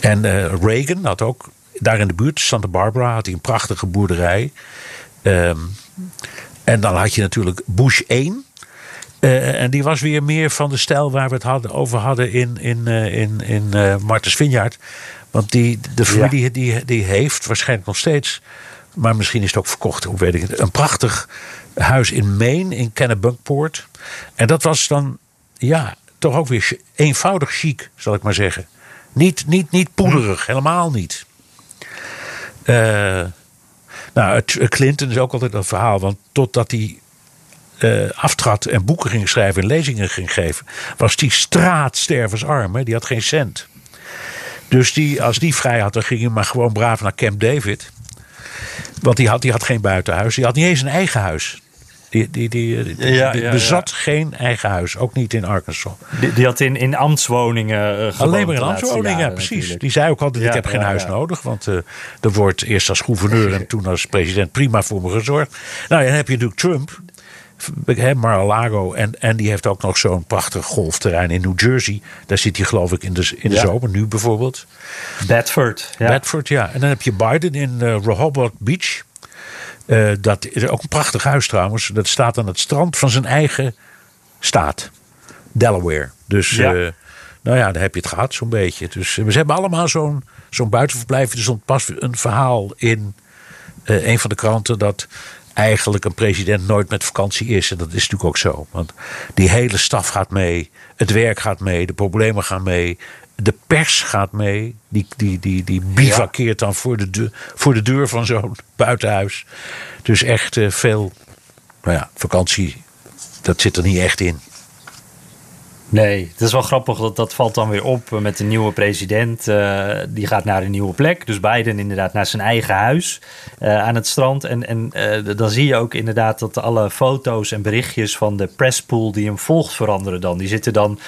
En uh, Reagan had ook daar in de buurt, Santa Barbara, had hij een prachtige boerderij. Um, en dan had je natuurlijk Bush 1. Uh, en die was weer meer van de stijl waar we het hadden, over hadden in, in, uh, in, in uh, Martens Vineyard. Want die, de familie ja. die, die heeft waarschijnlijk nog steeds, maar misschien is het ook verkocht, hoe weet ik het, een prachtig huis in Maine, in Kennebunkport. En dat was dan, ja, toch ook weer eenvoudig chic, zal ik maar zeggen. Niet, niet, niet poederig, helemaal niet. Uh, nou, Clinton is ook altijd een verhaal, want totdat hij uh, aftrad en boeken ging schrijven en lezingen ging geven, was die straatstervensarm. Hè? Die had geen cent. Dus die, als die vrij had, dan ging hij maar gewoon braaf naar Camp David. Want die had, die had geen buitenhuis. Die had niet eens een eigen huis. Die, die, die, die, ja, ja, bezat ja. geen eigen huis, ook niet in Arkansas. Die, had in, in ambtswoningen uh, Alleen maar in ambtswoningen, precies. Natuurlijk. Die zei ook altijd, ik heb geen huis nodig. Want uh, er wordt eerst als gouverneur en toen als president prima voor me gezorgd. Nou, dan heb je natuurlijk Trump. Mar-a-Lago. En, en die heeft ook nog zo'n prachtig golfterrein in New Jersey. Daar zit hij geloof ik in de, in de zomer, nu bijvoorbeeld. Bedford. Ja. Bedford, ja. En dan heb je Biden in uh, Rehoboth Beach. Uh, dat is ook een prachtig huis trouwens. Dat staat aan het strand van zijn eigen staat. Delaware. Dus ja. uh, nou ja, daar heb je het gehad zo'n beetje. Dus ze hebben allemaal zo'n zo'n buitenverblijf. Er stond pas een verhaal in een van de kranten... dat eigenlijk een president nooit met vakantie is. En dat is natuurlijk ook zo. Want die hele staf gaat mee. Het werk gaat mee. De problemen gaan mee. De pers gaat mee. Die, die, die, die bivakkeert dan voor de, deur, voor de deur van zo'n buitenhuis. Dus echt uh, veel nou ja, vakantie. Dat zit er niet echt in. Nee, het is wel grappig dat dat valt dan weer op met de nieuwe president. Uh, die gaat naar een nieuwe plek. Dus Biden inderdaad naar zijn eigen huis uh, aan het strand. En, en uh, dan zie je ook inderdaad dat alle foto's en berichtjes van de presspool die hem volgt veranderen dan. Die zitten dan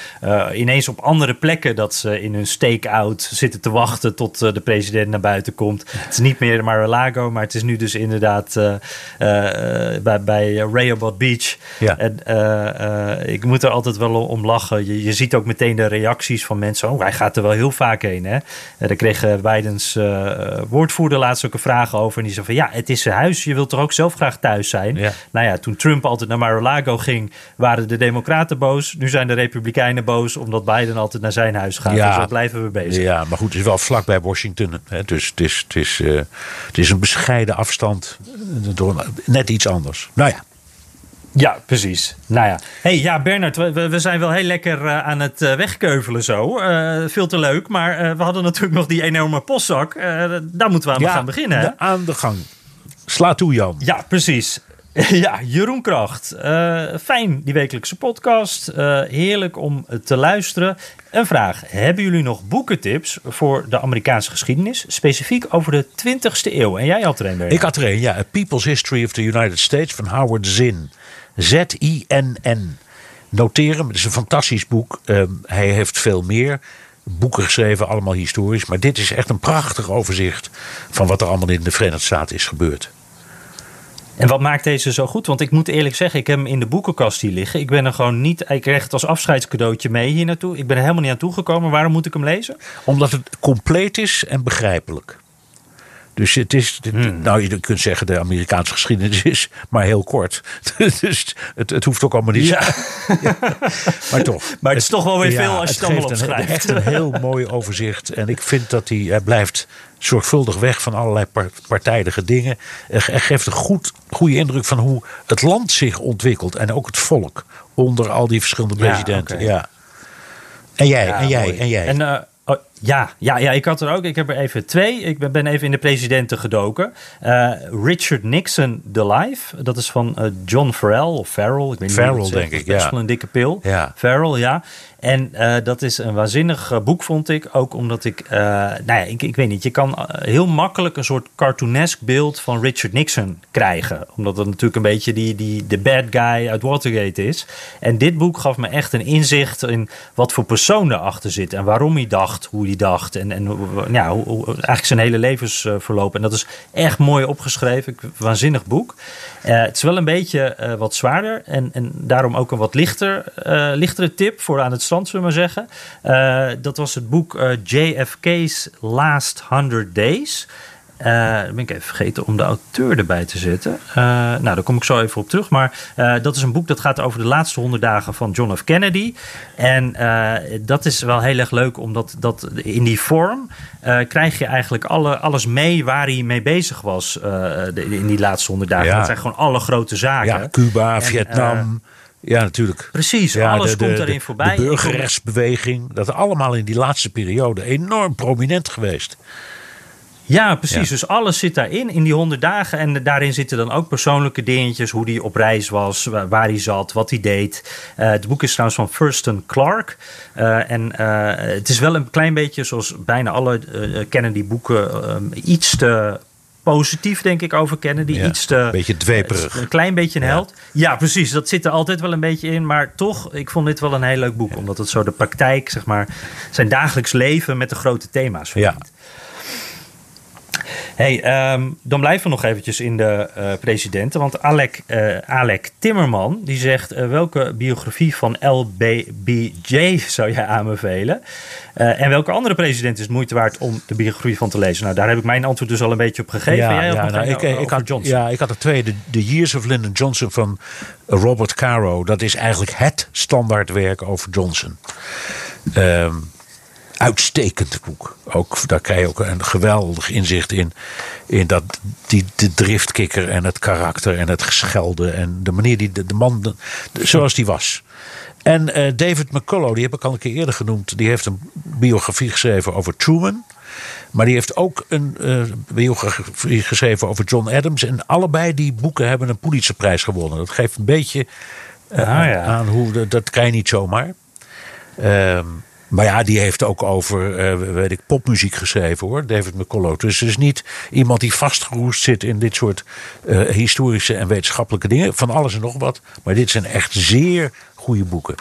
ineens op andere plekken dat ze in hun stake-out zitten te wachten tot de president naar buiten komt. Het is niet meer Mar-a-Lago, maar het is nu dus inderdaad bij, bij Rehoboth Beach. Ja. En ik moet er altijd wel om lachen. Je, je, ziet ook meteen de reacties van mensen. Oh, hij gaat er wel heel vaak heen. Hè? Daar kreeg Bidens uh, woordvoerder laatst ook een vraag over. En die zei van ja, het is zijn huis. Je wilt toch ook zelf graag thuis zijn? Ja. Nou ja, toen Trump altijd naar Mar-a-Lago ging, waren de Democraten boos. Nu zijn de Republikeinen boos omdat Biden altijd naar zijn huis gaat. Ja. Dus daar blijven we bezig. Ja, maar goed, het is wel vlak bij Washington. Hè? Dus het is, het, is, uh, het is een bescheiden afstand. Door, net iets anders. Nou ja. Ja, precies. Nou ja. hey, ja, Bernard, we, we zijn wel heel lekker uh, aan het uh, wegkeuvelen zo. Uh, veel te leuk. Maar we hadden natuurlijk nog die enorme postzak. daar moeten we aan ja, gaan beginnen. Aan de gang. Sla toe, Jan. Ja, precies. Ja, Jeroen Kracht. fijn, die wekelijkse podcast. heerlijk om te luisteren. Een vraag. Hebben jullie nog boekentips voor de Amerikaanse geschiedenis? Specifiek over de 20ste eeuw. En jij had er een. Ik had er een, ja. A People's History of the United States van Howard Zinn. Z-I-N-N. Noteren, het is een fantastisch boek. Um, hij heeft veel meer boeken geschreven, allemaal historisch. Maar dit is echt een prachtig overzicht van wat er allemaal in de Verenigde Staten is gebeurd. En wat maakt deze zo goed? Want ik moet eerlijk zeggen, ik heb hem in de boekenkast hier liggen. Ik ben er gewoon niet. Ik kreeg het als afscheidscadeautje mee hier naartoe. Ik ben er helemaal niet aan toegekomen. Waarom moet ik hem lezen? Omdat het compleet is en begrijpelijk. Dus het is, hmm. nou je kunt zeggen de Amerikaanse geschiedenis is maar heel kort. dus het, het hoeft ook allemaal niet. Ja. ja. Maar toch. Maar het is toch wel weer ja, veel als je het allemaal opschrijft. Het echt een heel mooi overzicht. En ik vind dat hij, hij blijft zorgvuldig weg van allerlei partijdige dingen. Er geeft een goed, goede indruk van hoe het land zich ontwikkelt. En ook het volk onder al die verschillende presidenten. Ja, okay. ja. En jij, en jij, en jij. En, uh, oh, ja, ja, ja, ik had er ook. Ik heb er even twee. Ik ben even in de presidenten gedoken. Uh, Richard Nixon, The Life. Dat is van uh, John Farrell of Farrell. Ik weet niet Farrell, denk ik. Best ja. wel een dikke pil. Ja. Farrell, ja. En uh, dat is een waanzinnig boek, vond ik. Ook omdat ik, nou ja, ik, ik weet niet, je kan heel makkelijk een soort cartoonesk beeld van Richard Nixon krijgen. Omdat het natuurlijk een beetje die, die, de bad guy uit Watergate is. En dit boek gaf me echt een inzicht in wat voor persoon erachter zit. En waarom hij dacht, hoe hij dacht. En, en ja, hoe, eigenlijk zijn hele levensverloop. En dat is echt mooi opgeschreven. Waanzinnig boek. Het is wel een beetje wat zwaarder. En, en daarom ook een wat lichter, lichtere tip voor aan het strand, zullen we maar zeggen. dat was het boek JFK's Last 100 Days. Uh, ben ik even vergeten om de auteur erbij te zetten. Uh, nou, daar kom ik zo even op terug. Maar uh, dat is een boek dat gaat over de laatste honderd dagen van John F. Kennedy. En dat is wel heel erg leuk, omdat dat in die vorm krijg je eigenlijk alle, alles mee waar hij mee bezig was de, in die laatste honderd dagen. Ja. Dat zijn gewoon alle grote zaken. Ja, Cuba, en, Vietnam. Ja, natuurlijk. Precies, ja, alles de, de, komt daarin voorbij. De burgerrechtsbeweging, dat allemaal in die laatste periode enorm prominent geweest. Ja, precies. Ja. Dus alles zit daarin, in die honderd dagen. En daarin zitten dan ook persoonlijke dingetjes. Hoe hij op reis was, waar hij zat, wat hij deed. Uh, het boek is trouwens van Thurston Clark. Uh, en uh, het is wel een klein beetje, zoals bijna alle Kennedy-boeken, um, iets te positief, denk ik, over Kennedy. Ja, iets te, een beetje dweperig. Een klein beetje een ja. held. Ja, precies. Dat zit er altijd wel een beetje in. Maar toch, ik vond dit wel een heel leuk boek. Omdat het zo de praktijk, zeg maar, zijn dagelijks leven met de grote thema's verbindt. Hey, um, dan blijven we nog eventjes in de uh, presidenten. Want Alec, uh, Alec Timmerman die zegt: uh, welke biografie van LBBJ zou jij aanbevelen? en welke andere president is het moeite waard om de biografie van te lezen? Nou, daar heb ik mijn antwoord dus al een beetje op gegeven. Ja, jij ja, nou, ik, ik had, Johnson. ja, ik had er twee. De, The Years of Lyndon Johnson van Robert Caro. Dat is eigenlijk het standaardwerk over Johnson. Um, uitstekend boek. Ook, daar krijg je ook een geweldig inzicht in. In dat, die, de driftkikker en het karakter en het geschelde. En de manier die de, de man, de, zoals die was. En uh, David McCullough, die heb ik al een keer eerder genoemd. Die heeft een biografie geschreven over Truman. Maar die heeft ook een uh, biografie geschreven over John Adams. En allebei die boeken hebben een Pulitzerprijs gewonnen. Dat geeft een beetje uh, ah, ja. aan hoe, dat, dat kan je niet zomaar. Um, maar ja, die heeft ook over, uh, weet ik, popmuziek geschreven hoor, David McCullough. Dus het is niet iemand die vastgeroest zit in dit soort uh, historische en wetenschappelijke dingen. Van alles en nog wat. Maar dit zijn echt zeer goede boeken.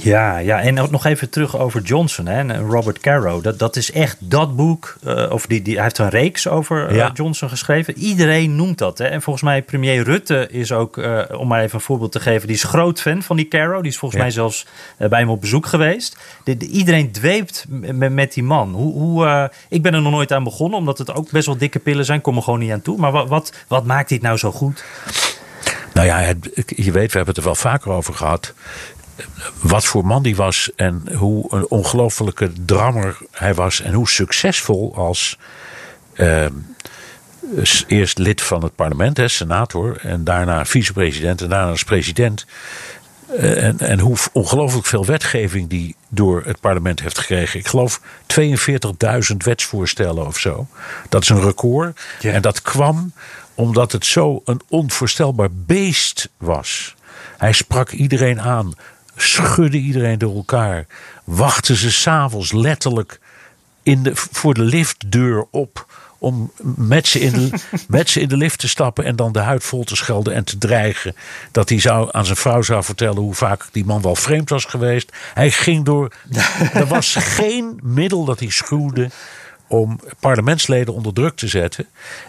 Ja, ja, en nog even terug over Johnson hè, en Robert Caro. Dat, dat is echt dat boek. Uh, of die, die, hij heeft een reeks over uh, ja. Johnson geschreven. Iedereen noemt dat. Hè. En volgens mij premier Rutte is ook, uh, om maar even een voorbeeld te geven... die is groot fan van die Caro. Die is volgens ja. mij zelfs bij hem op bezoek geweest. De, de, iedereen dweept met, met die man. Hoe, hoe, ik ben er nog nooit aan begonnen, omdat het ook best wel dikke pillen zijn. Kom er gewoon niet aan toe. Maar wat, wat, wat maakt dit nou zo goed? Nou ja, je weet, we hebben het er wel vaker over gehad wat voor man die was en hoe een ongelofelijke drammer hij was en hoe succesvol als uh, eerst lid van het parlement, hè, senator, en daarna vicepresident en daarna als president. Uh, en, en hoe ongelooflijk veel wetgeving die door het parlement heeft gekregen. Ik geloof 42.000 wetsvoorstellen of zo. Dat is een record. Ja. En dat kwam omdat het zo een onvoorstelbaar beest was. Hij sprak iedereen aan schudde iedereen door elkaar. Wachten ze s'avonds letterlijk in de, voor de liftdeur op. Om met ze, in de, met ze in de lift te stappen en dan de huid vol te schelden en te dreigen. Dat hij zou, aan zijn vrouw zou vertellen hoe vaak die man wel vreemd was geweest. Hij ging door. er was geen middel dat hij schuwde om parlementsleden onder druk te zetten.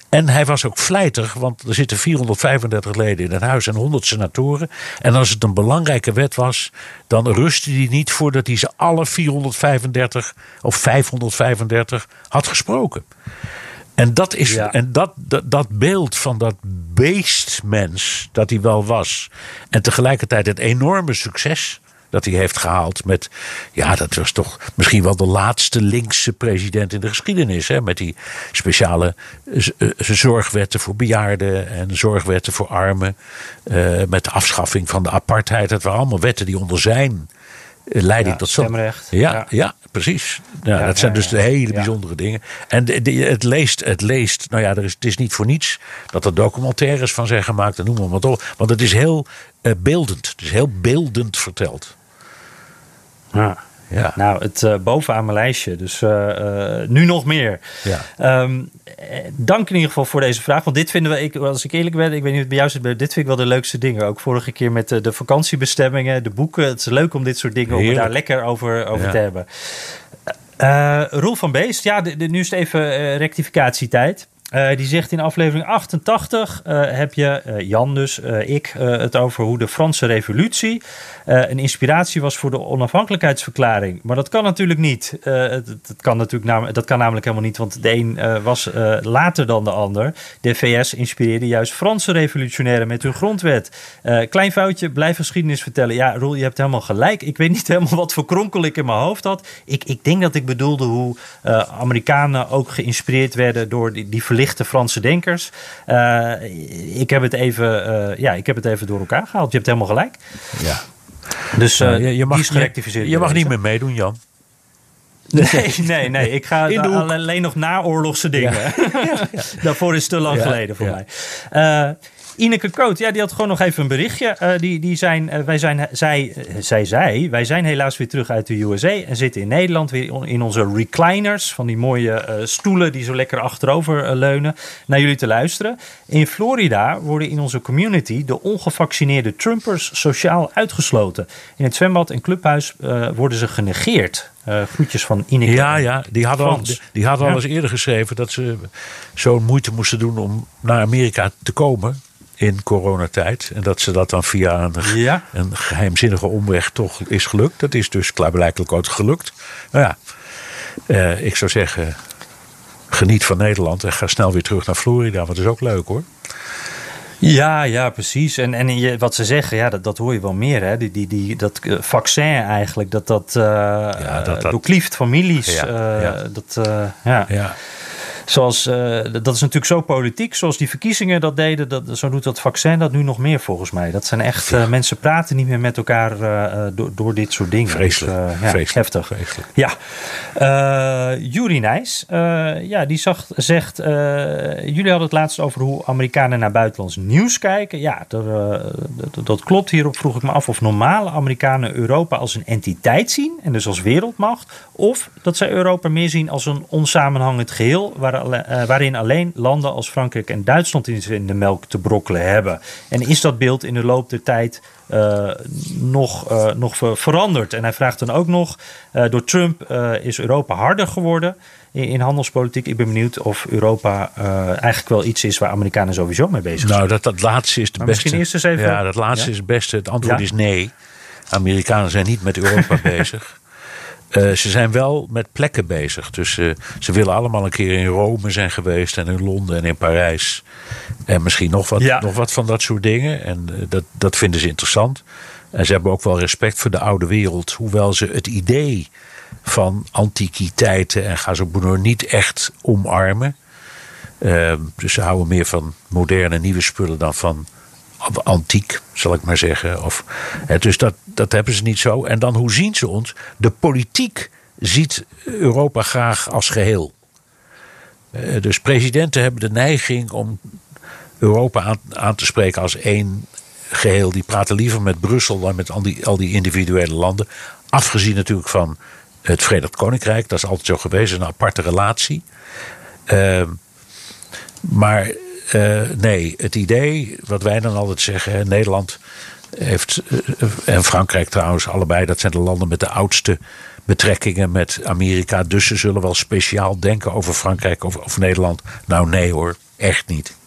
En hij was ook vlijtig, want er zitten 435 leden in het huis en 100 senatoren. En als het een belangrijke wet was, dan rustte hij niet voordat hij ze alle 435 of 535 had gesproken. En, dat, is, ja. en dat, dat, dat beeld van dat beestmens dat hij wel was. En tegelijkertijd het enorme succes dat hij heeft gehaald met, ja, dat was toch misschien wel de laatste linkse president in de geschiedenis. Hè, met die speciale uh, zorgwetten voor bejaarden en zorgwetten voor armen. Uh, met de afschaffing van de apartheid. Dat waren allemaal wetten die onder zijn leiding Ja, tot zo. stemrecht. Ja, Ja. ja. precies. Ja, Ja, dat zijn dus de hele bijzondere dingen. En de- de- het, leest, het leest, nou ja, er is, het is niet voor niets dat er documentaires van zijn gemaakt en noem maar wat op. Want het is heel eh, beeldend. Het is heel beeldend verteld. Ja. Ja. Nou, het eh, bovenaan mijn lijstje. Dus eh, eh, nu nog meer. Ja. Ehm, eh, dank in ieder geval voor deze vraag. Want dit vinden we, ik, als ik eerlijk ben, ik weet niet of het bij jou zit, maar dit vind ik wel de leukste dingen. Ook vorige keer met de, de vakantiebestemmingen, de boeken. Het is leuk om dit soort dingen, om het daar lekker over, over Ja. te hebben. Roel van Beest, ja, de, de- nu is het even rectificatietijd. Eh, die zegt in aflevering 88 eh, heb je, eh, Jan dus, ik, het over hoe de Franse revolutie een inspiratie was voor de onafhankelijkheidsverklaring. Maar dat kan natuurlijk niet. Het, het kan natuurlijk nam- dat kan namelijk helemaal niet, want de een was later dan de ander. De VS inspireerde juist Franse revolutionairen met hun grondwet. Klein foutje, blijf geschiedenis vertellen. Ja, Roel, je hebt helemaal gelijk. Ik weet niet helemaal wat voor kronkel ik in mijn hoofd had. Ik, ik denk dat ik bedoelde hoe Amerikanen ook geïnspireerd werden door die, die verlichte Franse denkers. Eh, ik, heb het even, eh, ja, ik heb het even door elkaar gehaald. Je hebt helemaal gelijk. ja. Dus eh Nou, je, je mag, gerectificeerd. je mag bij niet meer meedoen, Jan. Nee, nee, nee. Ik ga alleen nog naoorlogse dingen. Daarvoor is het te lang Ja, geleden voor ja. mij. Eh, Ineke Koot, ja, die had gewoon nog even een berichtje. Eh, die, die zijn, eh, wij zijn, zij, eh, zij zei, wij zijn helaas weer terug uit de USA en zitten in Nederland weer in onze recliners, van die mooie stoelen die zo lekker achterover leunen, naar jullie te luisteren. In Florida worden in onze community de ongevaccineerde Trumpers sociaal uitgesloten. In het zwembad en clubhuis worden ze genegeerd. Eh groetjes van Ineke. Ja, ja. Die hadden, al, die hadden al eens eerder geschreven dat ze zo'n moeite moesten doen om naar Amerika te komen in coronatijd. En dat ze dat dan via een, Ja. een geheimzinnige omweg toch is gelukt. Dat is dus klaarblijkelijk ook gelukt. Nou ja, eh, ik zou zeggen, geniet van Nederland en ga snel weer terug naar Florida. Want dat is ook leuk hoor. Ja, ja, precies. En, en je, wat ze zeggen, ja, dat, dat hoor je wel meer. Hè? Die, die, die, dat eh, vaccin eigenlijk, dat dat, eh dat dat- doorklieft families. Ja, eh, ja. Dat, ja. Ja, Zoals, eh, dat is natuurlijk zo politiek. Zoals die verkiezingen dat deden, dat, zo doet dat vaccin dat nu nog meer volgens mij. Dat zijn echt, eh, mensen praten niet meer met elkaar eh, door, door dit soort dingen. Vreselijk. Dus, eh, ja, Vreselijk. Heftig. Vreselijk. Ja, Juri Nijs, ja, die zag, zegt, jullie hadden het laatst over hoe Amerikanen naar buitenlands nieuws kijken. Ja, dat, dat, dat klopt. Hierop vroeg ik me af of normale Amerikanen Europa als een entiteit zien en dus als wereldmacht. Of dat zij Europa meer zien als een onsamenhangend geheel waar, eh, waarin alleen landen als Frankrijk en Duitsland in in de melk te brokkelen hebben. En is dat beeld in de loop der tijd eh, nog, eh, nog ver- veranderd. En hij vraagt dan ook nog: door Trump is Europa harder geworden in, in handelspolitiek. Ik ben benieuwd of Europa eigenlijk wel iets is waar Amerikanen sowieso mee bezig zijn. Nou, dat, dat laatste is de Maar beste. misschien eerst eens even- Ja, dat laatste Ja? is het beste. Het antwoord Ja? is nee. Amerikanen zijn niet met Europa bezig. Eh, ze zijn wel met plekken bezig. Dus eh, ze willen allemaal een keer in Rome zijn geweest. En in Londen en in Parijs. En misschien nog wat, Ja. nog wat van dat soort dingen. En eh, dat, dat vinden ze interessant. En ze hebben ook wel respect voor de oude wereld. Hoewel ze het idee van antiquiteiten en ga zo door niet echt omarmen. Eh, dus ze houden meer van moderne nieuwe spullen dan van antiek, zal ik maar zeggen. Of, hè, dus dat, dat hebben ze niet zo. En dan hoe zien ze ons? De politiek ziet Europa graag als geheel. Eh, dus presidenten hebben de neiging om Europa aan, aan te spreken als één geheel. Die praten liever met Brussel dan met al die, al die individuele landen. Afgezien natuurlijk van het Verenigd Koninkrijk. Dat is altijd zo geweest, een aparte relatie. Uh, maar uh, nee, het idee, wat wij dan altijd zeggen, Nederland heeft, uh, en Frankrijk trouwens, allebei, dat zijn de landen met de oudste betrekkingen met Amerika. Dus ze zullen wel speciaal denken over Frankrijk of, of Nederland. Nou, nee hoor, echt niet.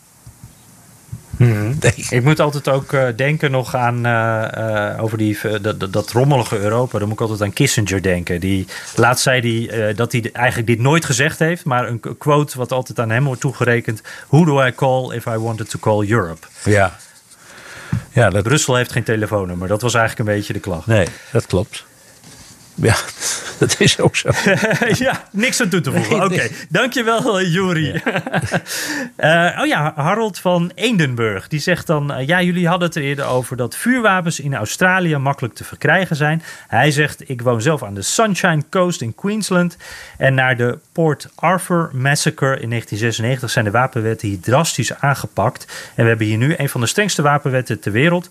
Hmm. Nee. Ik moet altijd ook uh, denken nog aan uh, uh, over die, dat, dat rommelige Europa. Dan moet ik altijd aan Kissinger denken. Die, laatst zei hij dat hij eigenlijk dit nooit gezegd heeft. Maar een quote wat altijd aan hem wordt toegerekend. Who do I call if I wanted to call Europe? Ja. ja dat... Brussel heeft geen telefoonnummer. Dat was eigenlijk een beetje de klacht. Nee, dat klopt. Ja. Dat is ook zo. ja, niks aan toe te voegen. Oké, dankjewel uh, Juri. uh, oh ja, Harold van Eendenburg. Die zegt dan... Uh, ja, jullie hadden het er eerder over dat vuurwapens in Australië makkelijk te verkrijgen zijn. Hij zegt, ik woon zelf aan de Sunshine Coast in Queensland. En naar de Port Arthur Massacre in 1996 zijn de wapenwetten hier drastisch aangepakt. En we hebben hier nu een van de strengste wapenwetten ter wereld.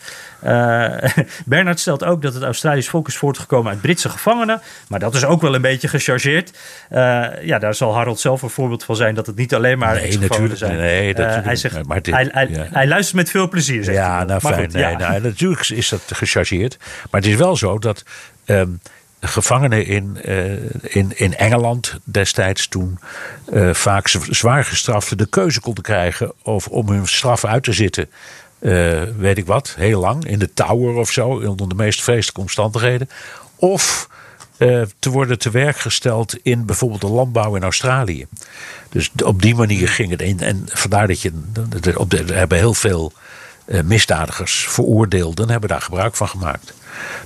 Bernard stelt ook dat het Australisch volk is voortgekomen uit Britse gevangenen. Maar dat is ook wel een beetje gechargeerd. Uh, ja, daar zal Harold zelf een voorbeeld van zijn dat het niet alleen maar nee, natuurlijk, zijn. Nee, dat uh, hij, zegt, maar dit, hij, hij, ja. hij, luistert met veel plezier. Zegt ja, nou fijn. Goed, nee, ja. nou, natuurlijk is dat gechargeerd. Maar het is wel zo dat um, gevangenen in, uh, in, in Engeland destijds toen vaak zwaar gestraften de keuze konden krijgen over, om hun straf uit te zitten. Uh, weet ik wat, heel lang, in de Tower of zo, onder de meest vreselijke omstandigheden. Of uh, te worden te werk gesteld in bijvoorbeeld de landbouw in Australië. Dus op die manier ging het. En, en vandaar dat je. Op de, er hebben heel veel uh, misdadigers, veroordeelden, hebben daar gebruik van gemaakt.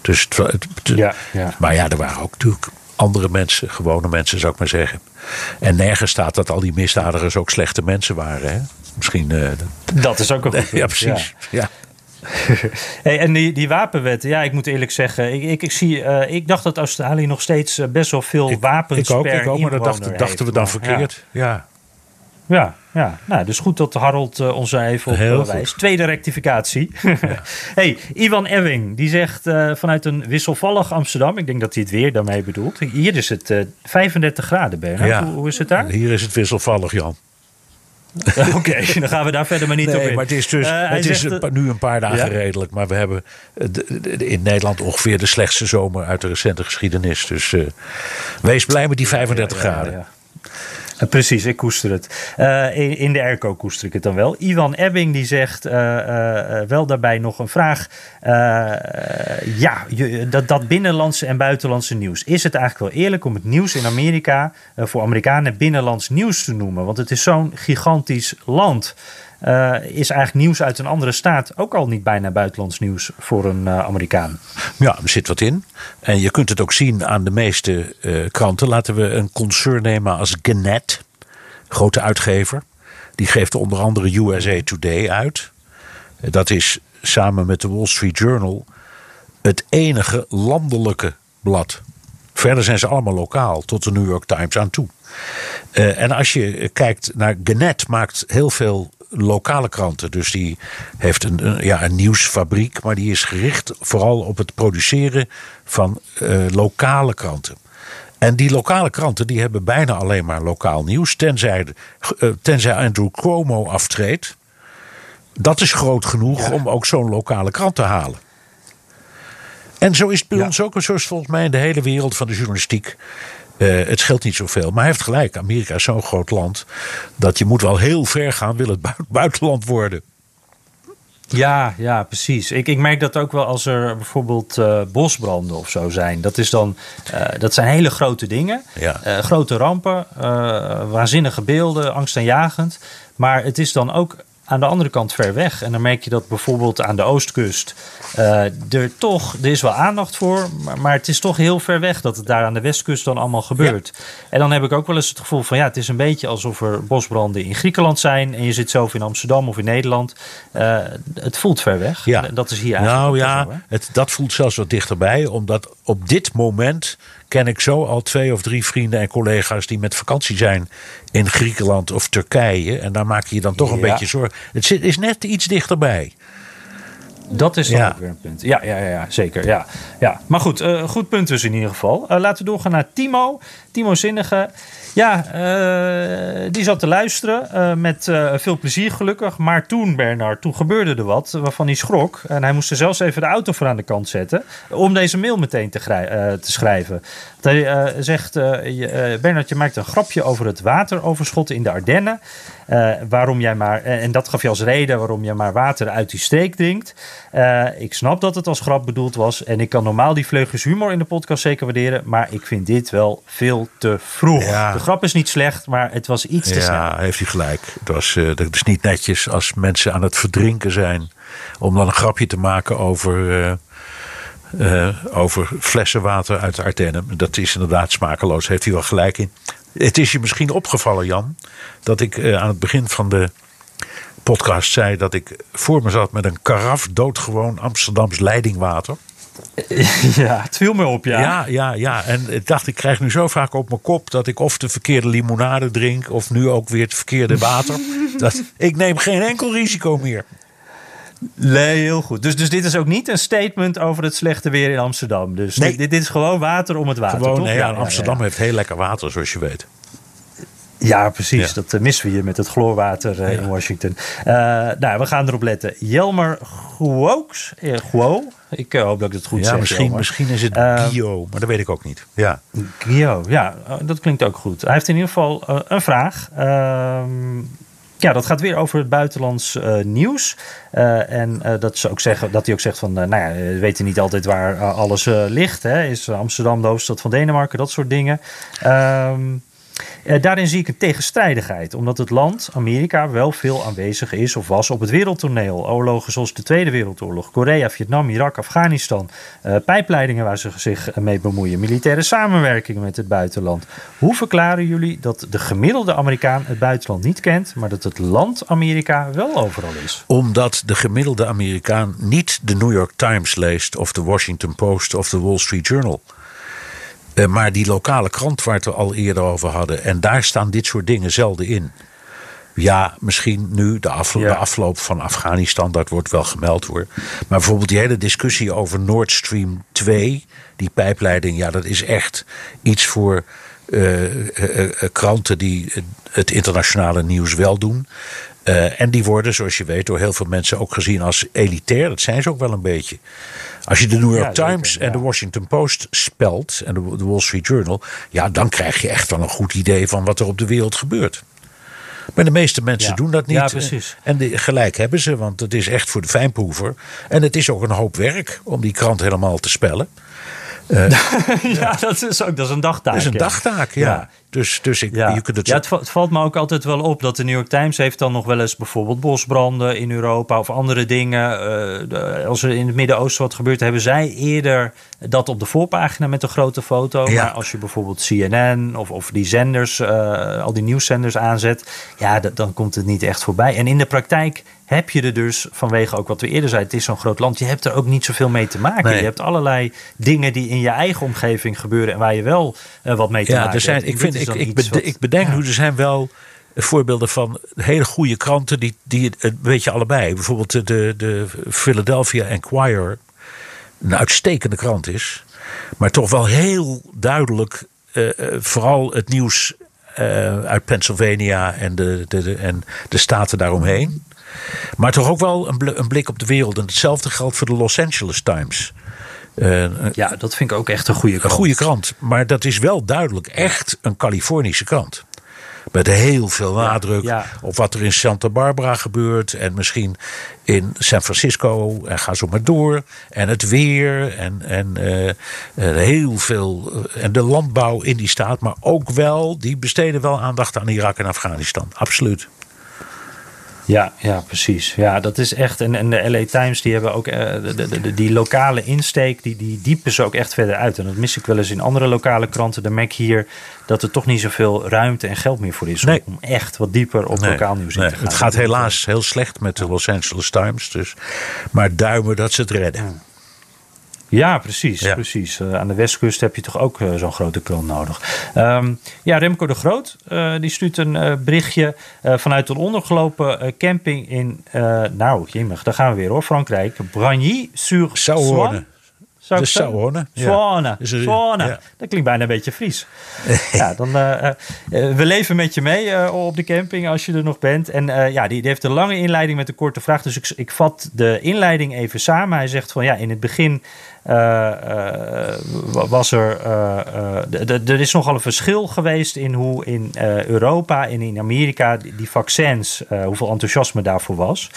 Dus het, ja, ja. Maar ja, er waren ook natuurlijk andere mensen, gewone mensen zou ik maar zeggen. En nergens staat dat al die misdadigers ook slechte mensen waren. Hè? Misschien. Uh, dat is ook een goed Ja, precies. Ja. hey, en die, die wapenwetten, ja, ik moet eerlijk zeggen, ik, ik, ik zie, uh, ik dacht dat Australië nog steeds best wel veel ik, wapens ik ook, per ik ook, maar dat dachten, dachten we dan verkeerd. Ja. ja. Ja, ja. Nou, dus goed dat Harold uh, ons even op wijst. Goed. Tweede rectificatie. Ja. hey, Ivan Ewing, die zegt uh, vanuit een wisselvallig Amsterdam. Ik denk dat hij het weer daarmee bedoelt. Hier is het uh, 35 graden, Bernard. Ja. Hoe, hoe, is het daar? Hier is het wisselvallig, Jan. Oké, okay, dan gaan we daar verder maar niet nee, op in. maar het is, dus, Uh, het is nu een paar dagen ja? redelijk. Maar we hebben in Nederland ongeveer de slechtste zomer uit de recente geschiedenis. Dus uh, wees blij met die 35 ja, graden. Ja, precies, ik koester het. Uh, in, de airco koester ik het dan wel. Ivan Ebbing die zegt uh, wel daarbij nog een vraag. ja, dat, dat binnenlandse en buitenlandse nieuws. Is het eigenlijk wel eerlijk om het nieuws in Amerika voor Amerikanen binnenlands nieuws te noemen? Want het is zo'n gigantisch land. Uh, is eigenlijk nieuws uit een andere staat ook al niet bijna buitenlands nieuws voor een uh, Amerikaan? Ja, er zit wat in. En je kunt het ook zien aan de meeste uh, kranten. Laten we een concern nemen als Gannett, grote uitgever. Die geeft onder andere USA Today uit. Dat is samen met de Wall Street Journal het enige landelijke blad. Verder zijn ze allemaal lokaal, tot de New York Times aan toe. En als je kijkt naar Gannett, maakt heel veel lokale kranten. Dus die heeft een, een, ja, een nieuwsfabriek, maar die is gericht vooral op het produceren van uh, lokale kranten. En die lokale kranten die hebben bijna alleen maar lokaal nieuws, tenzij, uh, tenzij Andrew Cuomo aftreedt. Dat is groot genoeg ja. om ook zo'n lokale krant te halen. En zo is het bij ja. ons ook, zo is volgens mij in de hele wereld van de journalistiek. Uh, het scheelt niet zoveel. Maar hij heeft gelijk. Amerika is zo'n groot land. dat je moet wel heel ver gaan. wil het buitenland worden. Ja, ja, precies. Ik, ik merk dat ook wel als er bijvoorbeeld uh, bosbranden of zo zijn. Dat, is dan, uh, dat zijn hele grote dingen. Ja. Uh, grote rampen, waanzinnige beelden, angstaanjagend. Maar het is dan ook aan de andere kant ver weg. En dan merk je dat bijvoorbeeld aan de oostkust uh, er toch, er is wel aandacht voor, maar, maar, het is toch heel ver weg dat het daar aan de westkust dan allemaal gebeurt. Ja. En dan heb ik ook wel eens het gevoel van ja, het is een beetje alsof er bosbranden in Griekenland zijn en je zit zelf in Amsterdam of in Nederland. Uh, het voelt ver weg. Ja. Dat is hier eigenlijk. Nou ja, zo, het, dat voelt zelfs wat dichterbij, omdat op dit moment ken ik zo al twee of drie vrienden en collega's die met vakantie zijn in Griekenland of Turkije. En daar maak je je dan toch een ja. beetje zorgen. Het zit, is net iets dichterbij. Dat is dan ja. ook weer een punt. Ja, ja, ja, ja zeker. Ja, ja. Maar goed, uh, goed punt dus in ieder geval. Uh, laten we doorgaan naar Timo. Timo Zinnige. Ja, uh, die zat te luisteren met veel plezier gelukkig. Maar toen, Bernard, toen gebeurde er wat waarvan hij schrok. En hij moest er zelfs even de auto voor aan de kant zetten. Om deze mail meteen te, te schrijven. Hij zegt, je, Bernard, je maakt een grapje over het wateroverschot in de Ardennen. Waarom jij maar, en dat gaf je als reden waarom je maar water uit die streek drinkt. Ik snap dat het als grap bedoeld was. En ik kan normaal die vleugjes humor in de podcast zeker waarderen. Maar ik vind dit wel veel te vroeg. Ja. Grap is niet slecht, maar het was iets te ja, snel. Ja, heeft hij gelijk. Het, was, uh, het is niet netjes als mensen aan het verdrinken zijn. om dan een grapje te maken over over flessen water uit de Ardennen. Dat is inderdaad smakeloos, heeft hij wel gelijk in. Het is je misschien opgevallen, Jan, dat ik aan het begin van de podcast zei dat ik voor me zat met een karaf doodgewoon Amsterdams leidingwater. Ja, het viel me op, ja. Ja, ja, ja. En ik dacht, ik krijg nu zo vaak op mijn kop dat ik of de verkeerde limonade drink of nu ook weer het verkeerde water. dat, ik neem geen enkel risico meer. Nee, heel goed. Dus, dus dit is ook niet een statement over het slechte weer in Amsterdam. Dus nee. dit, dit is gewoon water om het water. Gewoon, toch? Nee, ja, Amsterdam heeft heel lekker water, zoals je weet. Ja, precies. Dat uh, missen we hier met het chloorwater ja. in Washington. Uh, nou, we gaan erop letten. Jelmer Guoks. Guo. Ik hoop dat ik het goed ja, zeg. Misschien, misschien is het Gio, maar dat weet ik ook niet. Ja. Gio, ja, dat klinkt ook goed. Hij heeft in ieder geval een vraag. Ehm, ja, dat gaat weer over het buitenlands uh, nieuws. Uh, en uh, dat, ze ook zeggen, dat hij ook zegt van, nou ja, we weten niet altijd waar alles ligt. Hè? Is Amsterdam de hoofdstad van Denemarken, dat soort dingen. Um, Uh, daarin zie ik een tegenstrijdigheid, omdat het land, Amerika, wel veel aanwezig is of was op het wereldtoneel. Oorlogen zoals de Tweede Wereldoorlog, Korea, Vietnam, Irak, Afghanistan, uh, pijpleidingen waar ze zich mee bemoeien, militaire samenwerking met het buitenland. Hoe verklaren jullie dat de gemiddelde Amerikaan het buitenland niet kent, maar dat het land Amerika wel overal is? Omdat de gemiddelde Amerikaan niet de New York Times leest, of de Washington Post of de Wall Street Journal. Uh, maar die lokale krant waar we het al eerder over hadden. En daar staan dit soort dingen zelden in. Ja, misschien nu de, aflo ja. de, afloop van Afghanistan, dat wordt wel gemeld hoor. Maar bijvoorbeeld die hele discussie over Nord Stream 2, die pijpleiding, ja, dat is echt iets voor uh, uh, kranten die het internationale nieuws wel doen. Uh, en die worden, zoals je weet, door heel veel mensen ook gezien als elitair. Dat zijn ze ook wel een beetje. Als je de New York ja, Times zeker, ja. en de Washington Post spelt en de, de Wall Street Journal, ja, dan krijg je echt wel een goed idee van wat er op de wereld gebeurt. Maar de meeste mensen ja. doen dat niet. Ja, precies. En de, gelijk hebben ze, want het is echt voor de fijnproever. En het is ook een hoop werk om die krant helemaal te spellen. Uh, ja, dat is ook dat is een dagtaak. Dat is een dagtaak, ja. ja. Dus, dus ik, ja. je kunt het, ja, het, het, valt me ook altijd wel op dat de New York Times heeft dan nog wel eens bijvoorbeeld bosbranden in Europa of andere dingen. Uh, de, als er in het Midden-Oosten wat gebeurt, hebben zij eerder dat op de voorpagina met een grote foto. Ja. Maar als je bijvoorbeeld CNN of, of die zenders, uh, al die nieuwszenders aanzet, ja, dan komt het niet echt voorbij. En in de praktijk heb je er dus, vanwege ook wat we eerder zeiden, het is zo'n groot land, je hebt er ook niet zoveel mee te maken. Nee. Je hebt allerlei dingen die in je eigen omgeving gebeuren en waar je wel uh, wat mee te ja, maken er zijn, hebt. Ik, vind, ik, ik, bede, wat, ik bedenk ja. nu, er zijn wel voorbeelden van hele goede kranten die, die een beetje allebei. Bijvoorbeeld de, de, de Philadelphia Enquirer, een uitstekende krant is, maar toch wel heel duidelijk, uh, vooral het nieuws uh, uit Pennsylvania en de, de, de, en de staten daaromheen. Maar toch ook wel een, een blik op de wereld. En hetzelfde geldt voor de Los Angeles Times. Uh, ja, dat vind ik ook echt een goede krant. Een goede krant. Maar dat is wel duidelijk echt een Californische krant. Met heel veel nadruk ja, ja. op wat er in Santa Barbara gebeurt. En misschien in San Francisco. En ga zo maar door. En het weer. En, en uh, heel veel. En de landbouw in die staat. Maar ook wel, die besteden wel aandacht aan Irak en Afghanistan. Absoluut. Ja, ja, precies. Ja, dat is echt. En, en de LA Times die hebben ook uh, de, de, de, die lokale insteek, die, die diepen ze ook echt verder uit. En dat mis ik wel eens in andere lokale kranten. Dan merk hier dat er toch niet zoveel ruimte en geld meer voor is. Nee. Om echt wat dieper op nee, lokaal nieuws nee. in te gaan. Het gaat helaas heel slecht met de Los Angeles Times. Dus, maar duimen dat ze het redden. Ja. Precies. Ja. precies. Uh, aan de westkust heb je toch ook uh, zo'n grote krant nodig. Um, ja, Remco de Groot uh, die stuurt een berichtje vanuit een ondergelopen camping in... nou, jimmig, daar gaan we weer hoor. Frankrijk. Bragny-sur-Saône. Zou de. Ja. Zwanen. Ja. Dat klinkt bijna een beetje Fries. ja, dan, uh, uh, we leven met je mee uh, op de camping als je er nog bent. En ja, die, die, heeft een lange inleiding met een korte vraag. Dus ik, ik vat de inleiding even samen. Hij zegt van ja, in het begin was er. er is nogal een verschil geweest in hoe in Europa en in Amerika die, die vaccins, hoeveel enthousiasme daarvoor was.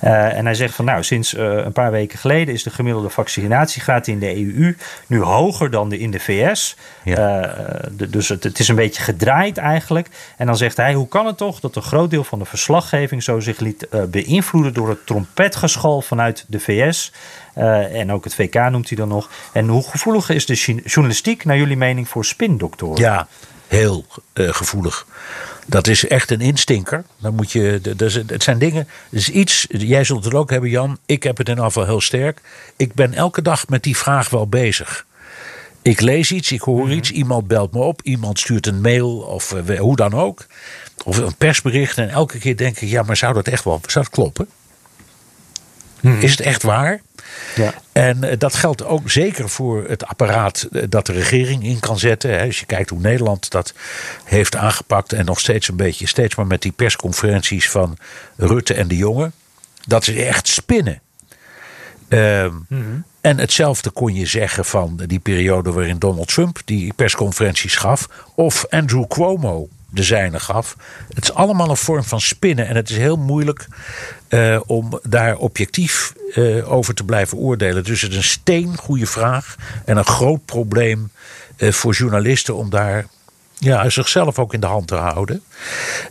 en hij zegt van nou, sinds een paar weken geleden is de gemiddelde vaccinatiegraad in de EU nu hoger dan de in de VS. Ja. dus het, het, is een beetje gedraaid eigenlijk. En dan zegt hij: hoe kan het toch dat een groot deel van de verslaggeving zo zich liet beïnvloeden door het trompetgeschal vanuit de VS? en ook het VK noemt hij dan nog. En hoe gevoelig is de journalistiek, naar jullie mening, voor spindoktoren? Ja, heel gevoelig. Dat is echt een instinker. Dan moet je, het zijn dingen. Het is iets. Jij zult het ook hebben, Jan. Ik heb het in afval heel sterk. Ik ben elke dag met die vraag wel bezig. Ik lees iets, ik hoor mhm. iets, iemand belt me op, iemand stuurt een mail of uh, hoe dan ook. Of een persbericht. En elke keer denk ik, ja, maar zou dat echt wel zou dat kloppen? Mhm. Is het echt waar? Ja. En eh, dat geldt ook zeker voor het apparaat eh, dat de regering in kan zetten. Als je kijkt hoe Nederland dat heeft aangepakt en nog steeds een beetje, steeds maar met die persconferenties van Rutte en de Jonge. Dat is echt spinnen. Ehm, mhm. En hetzelfde kon je zeggen van die periode waarin Donald Trump die persconferenties gaf. Of Andrew Cuomo de zijne gaf. Het is allemaal een vorm van spinnen. En het is heel moeilijk uh, om daar objectief uh, over te blijven oordelen. Dus het is een steen, goede vraag. En een groot probleem uh, voor journalisten om daar ja, zichzelf ook in de hand te houden.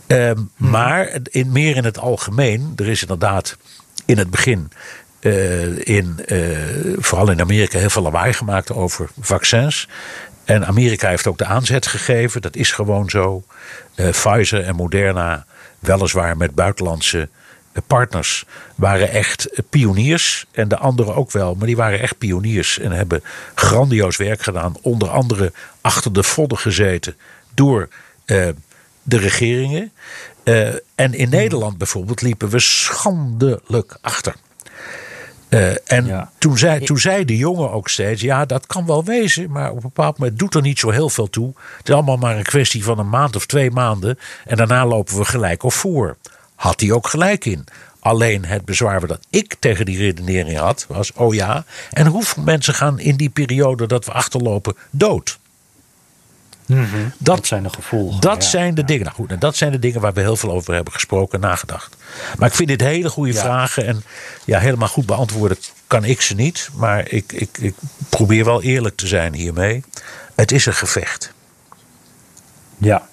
Uh, Maar in, meer in het algemeen, er is inderdaad in het begin. In, vooral in Amerika heel veel lawaai gemaakt over vaccins. En Amerika heeft ook de aanzet gegeven. Dat is gewoon zo. Uh, Pfizer en Moderna, weliswaar met buitenlandse eh, partners, waren echt pioniers. En de anderen ook wel, maar die waren echt pioniers. En hebben grandioos werk gedaan. Onder andere achter de vodden gezeten door de regeringen. En in Nederland bijvoorbeeld liepen we schandelijk achter. Uh, en toen, zei, toen zei de jongen ook steeds: ja, dat kan wel wezen, maar op een bepaald moment doet er niet zo heel veel toe. Het is allemaal maar een kwestie van een maand of twee maanden. En daarna lopen we gelijk of voor. Had hij ook gelijk in. Alleen het bezwaar dat ik tegen die redenering had, was: oh ja, en hoeveel mensen gaan in die periode dat we achterlopen dood? Mhm. dat, zijn de gevolgen. Dat zijn de dingen. Nou goed, en dat zijn de dingen waar we heel veel over hebben gesproken en nagedacht. Maar ik vind dit hele goede vragen. En ja, helemaal goed beantwoorden kan ik ze niet. Maar ik, ik, ik probeer wel eerlijk te zijn hiermee. Het is een gevecht. Ja,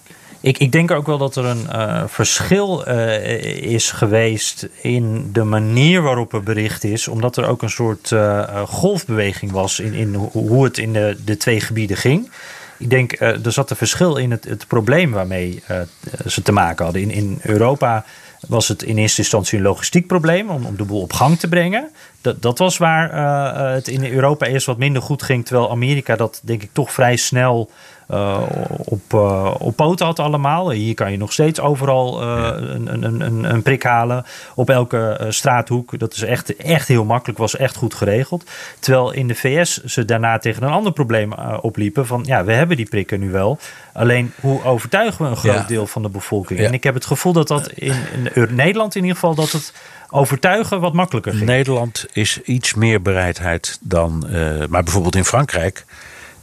ik, ik, denk ook wel dat er een uh, verschil uh, is geweest in de manier waarop er bericht is. Omdat er ook een soort uh, golfbeweging was in, in hoe het in de, de twee gebieden ging. Ik denk, uh, er zat een verschil in het, het probleem waarmee uh, ze te maken hadden. In, in Europa was het in eerste instantie een logistiek probleem om, om de boel op gang te brengen. Dat, dat was waar uh, het in Europa eerst wat minder goed ging. Terwijl Amerika dat denk ik toch vrij snel uh, op, uh, op poten had allemaal. Hier kan je nog steeds overal uh, een, een, een, een, prik halen. Op elke straathoek. Dat is echt, echt heel makkelijk. Was echt goed geregeld. Terwijl in de VS ze daarna tegen een ander probleem opliepen. Van ja, we hebben die prikken nu wel. Alleen hoe overtuigen we een groot ja. deel van de bevolking? Ja. En ik heb het gevoel dat dat in, in Nederland in ieder geval... dat het overtuigen wat makkelijker ging. Nederland is iets meer bereidheid dan... maar bijvoorbeeld in Frankrijk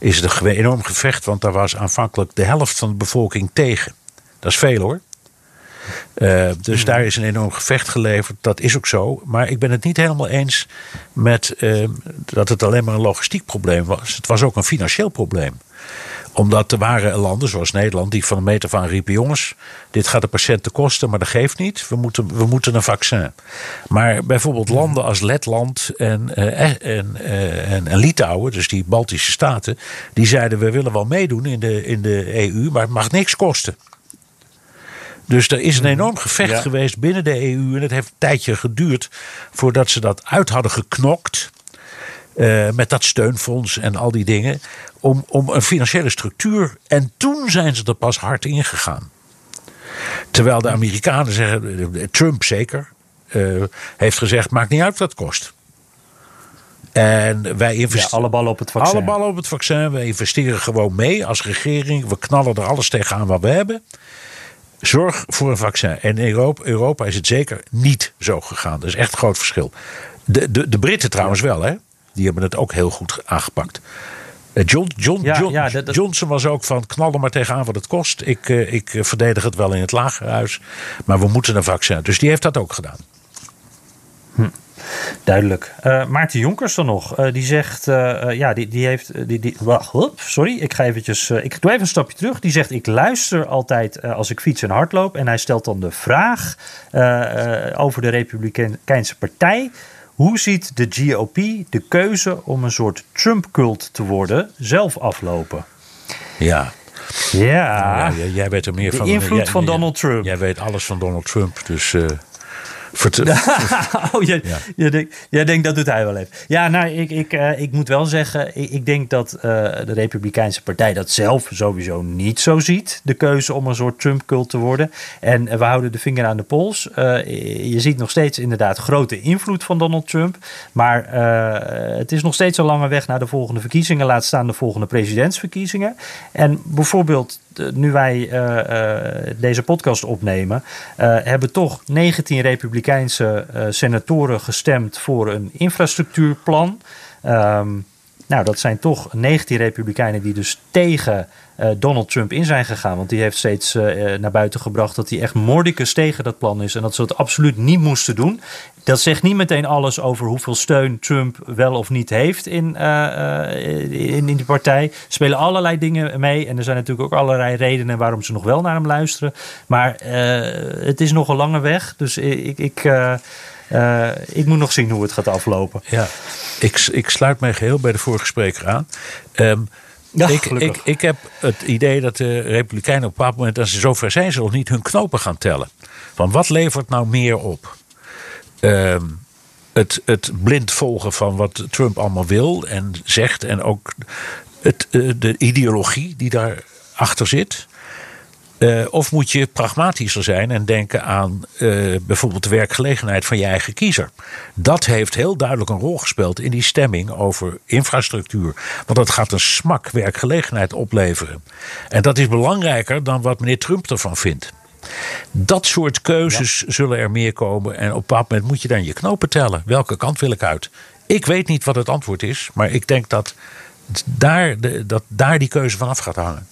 is het een enorm gevecht. Want daar was aanvankelijk de helft van de bevolking tegen. Dat is veel hoor. Uh, dus hmm. daar is een enorm gevecht geleverd. Dat is ook zo. Maar ik ben het niet helemaal eens met uh, dat het alleen maar een logistiek probleem was. Het was ook een financieel probleem omdat er waren landen zoals Nederland die van een meter van riepen: jongens, dit gaat de patiënten kosten, maar dat geeft niet. We moeten, we moeten een vaccin. Maar bijvoorbeeld landen als Letland en, uh, en, uh, en, en, Litouwen, dus die Baltische staten, die zeiden: we willen wel meedoen in de, in de EU, maar het mag niks kosten. Dus er is een enorm gevecht geweest binnen de EU. En het heeft een tijdje geduurd voordat ze dat uit hadden geknokt. Uh, met dat steunfonds en al die dingen. Om, om een financiële structuur. En toen zijn ze er pas hard in gegaan. Terwijl de Amerikanen zeggen, Trump zeker, uh, heeft gezegd: maakt niet uit wat het kost. En wij investeren. Ja, alle ballen op het vaccin. Alle ballen op het vaccin. We investeren gewoon mee als regering. We knallen er alles tegenaan wat we hebben. Zorg voor een vaccin. En in Europa, Europa is het zeker niet zo gegaan. Dat is echt een groot verschil. De, de, de Britten trouwens wel, hè? Die hebben het ook heel goed aangepakt. Eh, John, John, ja, John ja, dat, dat... Johnson was ook van knal er maar tegenaan wat het kost. Ik, uh, ik verdedig het wel in het lagerhuis. Maar we moeten een vaccin. Dus die heeft dat ook gedaan. Hm. Duidelijk. Uh, Maarten Jonkers dan nog. Uh, die zegt, uh, ja, die, die heeft, die, die, wacht, sorry, ik ga eventjes, ik doe even een stapje terug. Die zegt, ik luister altijd als ik fiets en hardloop. En hij stelt dan de vraag over de Republikeinse Partij. Hoe ziet de GOP de keuze om een soort Trump-cult te worden zelf aflopen? Ja, ja. ja jij weet er meer de van. invloed van Donald Trump. Jij weet alles van Donald Trump, dus... Uh, oh, jij, ja. jij, denkt, jij denkt dat doet hij wel even. Ja, nou, ik, ik, uh, ik moet wel zeggen, ik, ik denk dat uh, de Republikeinse Partij dat zelf sowieso niet zo ziet. De keuze om een soort Trump-cult te worden. En we houden de vinger aan de pols. Uh, je ziet nog steeds inderdaad grote invloed van Donald Trump. Maar het is nog steeds een lange weg naar de volgende verkiezingen. Laat staan de volgende presidentsverkiezingen. En bijvoorbeeld nu wij deze podcast opnemen, hebben toch 19 Republikeinse senatoren gestemd voor een infrastructuurplan. Um, nou, dat zijn toch 19 Republikeinen die dus tegen uh, Donald Trump in zijn gegaan. Want die heeft steeds uh, naar buiten gebracht dat hij echt mordicus tegen dat plan is. En dat ze het absoluut niet moesten doen. Dat zegt niet meteen alles over hoeveel steun Trump wel of niet heeft in, uh, in, in, die partij. Er spelen allerlei dingen mee. En er zijn natuurlijk ook allerlei redenen waarom ze nog wel naar hem luisteren. Maar het is nog een lange weg. Dus ik. ik uh, ik moet nog zien hoe het gaat aflopen. Ja, ik, ik sluit mij geheel bij de vorige spreker aan. Um, ja, ik, ik, ik, heb het idee dat de Republikeinen op een bepaald moment, als ze zover zijn, ze nog niet hun knopen gaan tellen. Van wat levert nou meer op? Um, het, het blind volgen van wat Trump allemaal wil en zegt. En ook het, uh, de ideologie die daarachter zit. Uh, of moet je pragmatischer zijn en denken aan uh, bijvoorbeeld de werkgelegenheid van je eigen kiezer? Dat heeft heel duidelijk een rol gespeeld in die stemming over infrastructuur. Want dat gaat een smak werkgelegenheid opleveren. En dat is belangrijker dan wat meneer Trump ervan vindt. Dat soort keuzes ja. zullen er meer komen. En op een bepaald moment moet je dan je knopen tellen. Welke kant wil ik uit? Ik weet niet wat het antwoord is, maar ik denk dat daar, de, dat daar die keuze vanaf gaat hangen.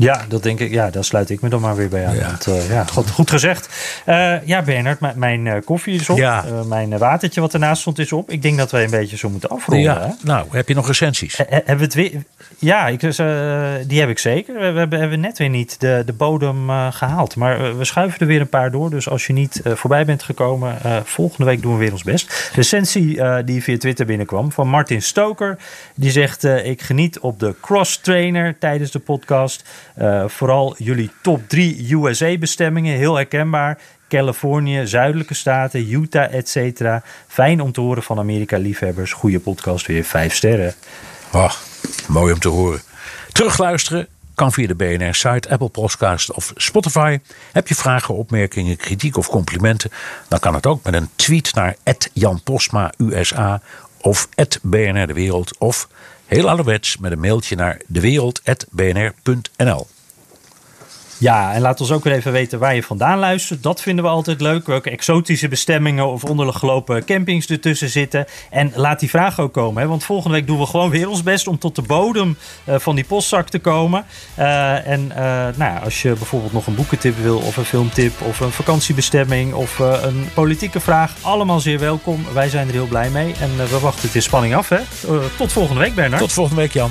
Ja, dat denk ik. Ja, daar sluit ik me dan maar weer bij aan. Ja. Want, uh, ja, goed, goed gezegd. Uh, ja, Bernard, mijn uh, koffie is op. Ja. mijn watertje wat ernaast stond is op. Ik denk dat wij een beetje zo moeten afronden. Ja. Hè? Nou, heb je nog recensies? hebben we het weer? Ja, ik, die heb ik zeker. We, we hebben, hebben, net weer niet de, de bodem gehaald. Maar we schuiven er weer een paar door. Dus als je niet voorbij bent gekomen, volgende week doen we weer ons best. Recensie die via Twitter binnenkwam van Martin Stoker. Die zegt, ik geniet op de cross trainer tijdens de podcast. Uh, vooral jullie top 3 USA-bestemmingen, heel herkenbaar. Californië, zuidelijke staten, Utah, etc. Fijn om te horen van Amerika-liefhebbers. Goede podcast, weer 5 sterren. Oh, mooi om te horen. Terugluisteren kan via de BNR-site, Apple Podcast of Spotify. Heb je vragen, opmerkingen, kritiek of complimenten? Dan kan het ook met een tweet naar Jan Postma USA of BNR De Wereld of heel ouderwets met een mailtje naar dewereld.bnr.nl. Ja, en laat ons ook weer even weten waar je vandaan luistert. Dat vinden we altijd leuk. Welke exotische bestemmingen of ondergelopen campings ertussen zitten. En laat die vraag ook komen. Hè? Want volgende week doen we gewoon weer ons best om tot de bodem uh, van die postzak te komen. Uh, en uh, nou als je bijvoorbeeld nog een boekentip wil, of een filmtip, of een vakantiebestemming, of een politieke vraag, allemaal zeer welkom. Wij zijn er heel blij mee. En we wachten het in spanning af. Hè? tot volgende week, Bernard. Tot volgende week, Jan.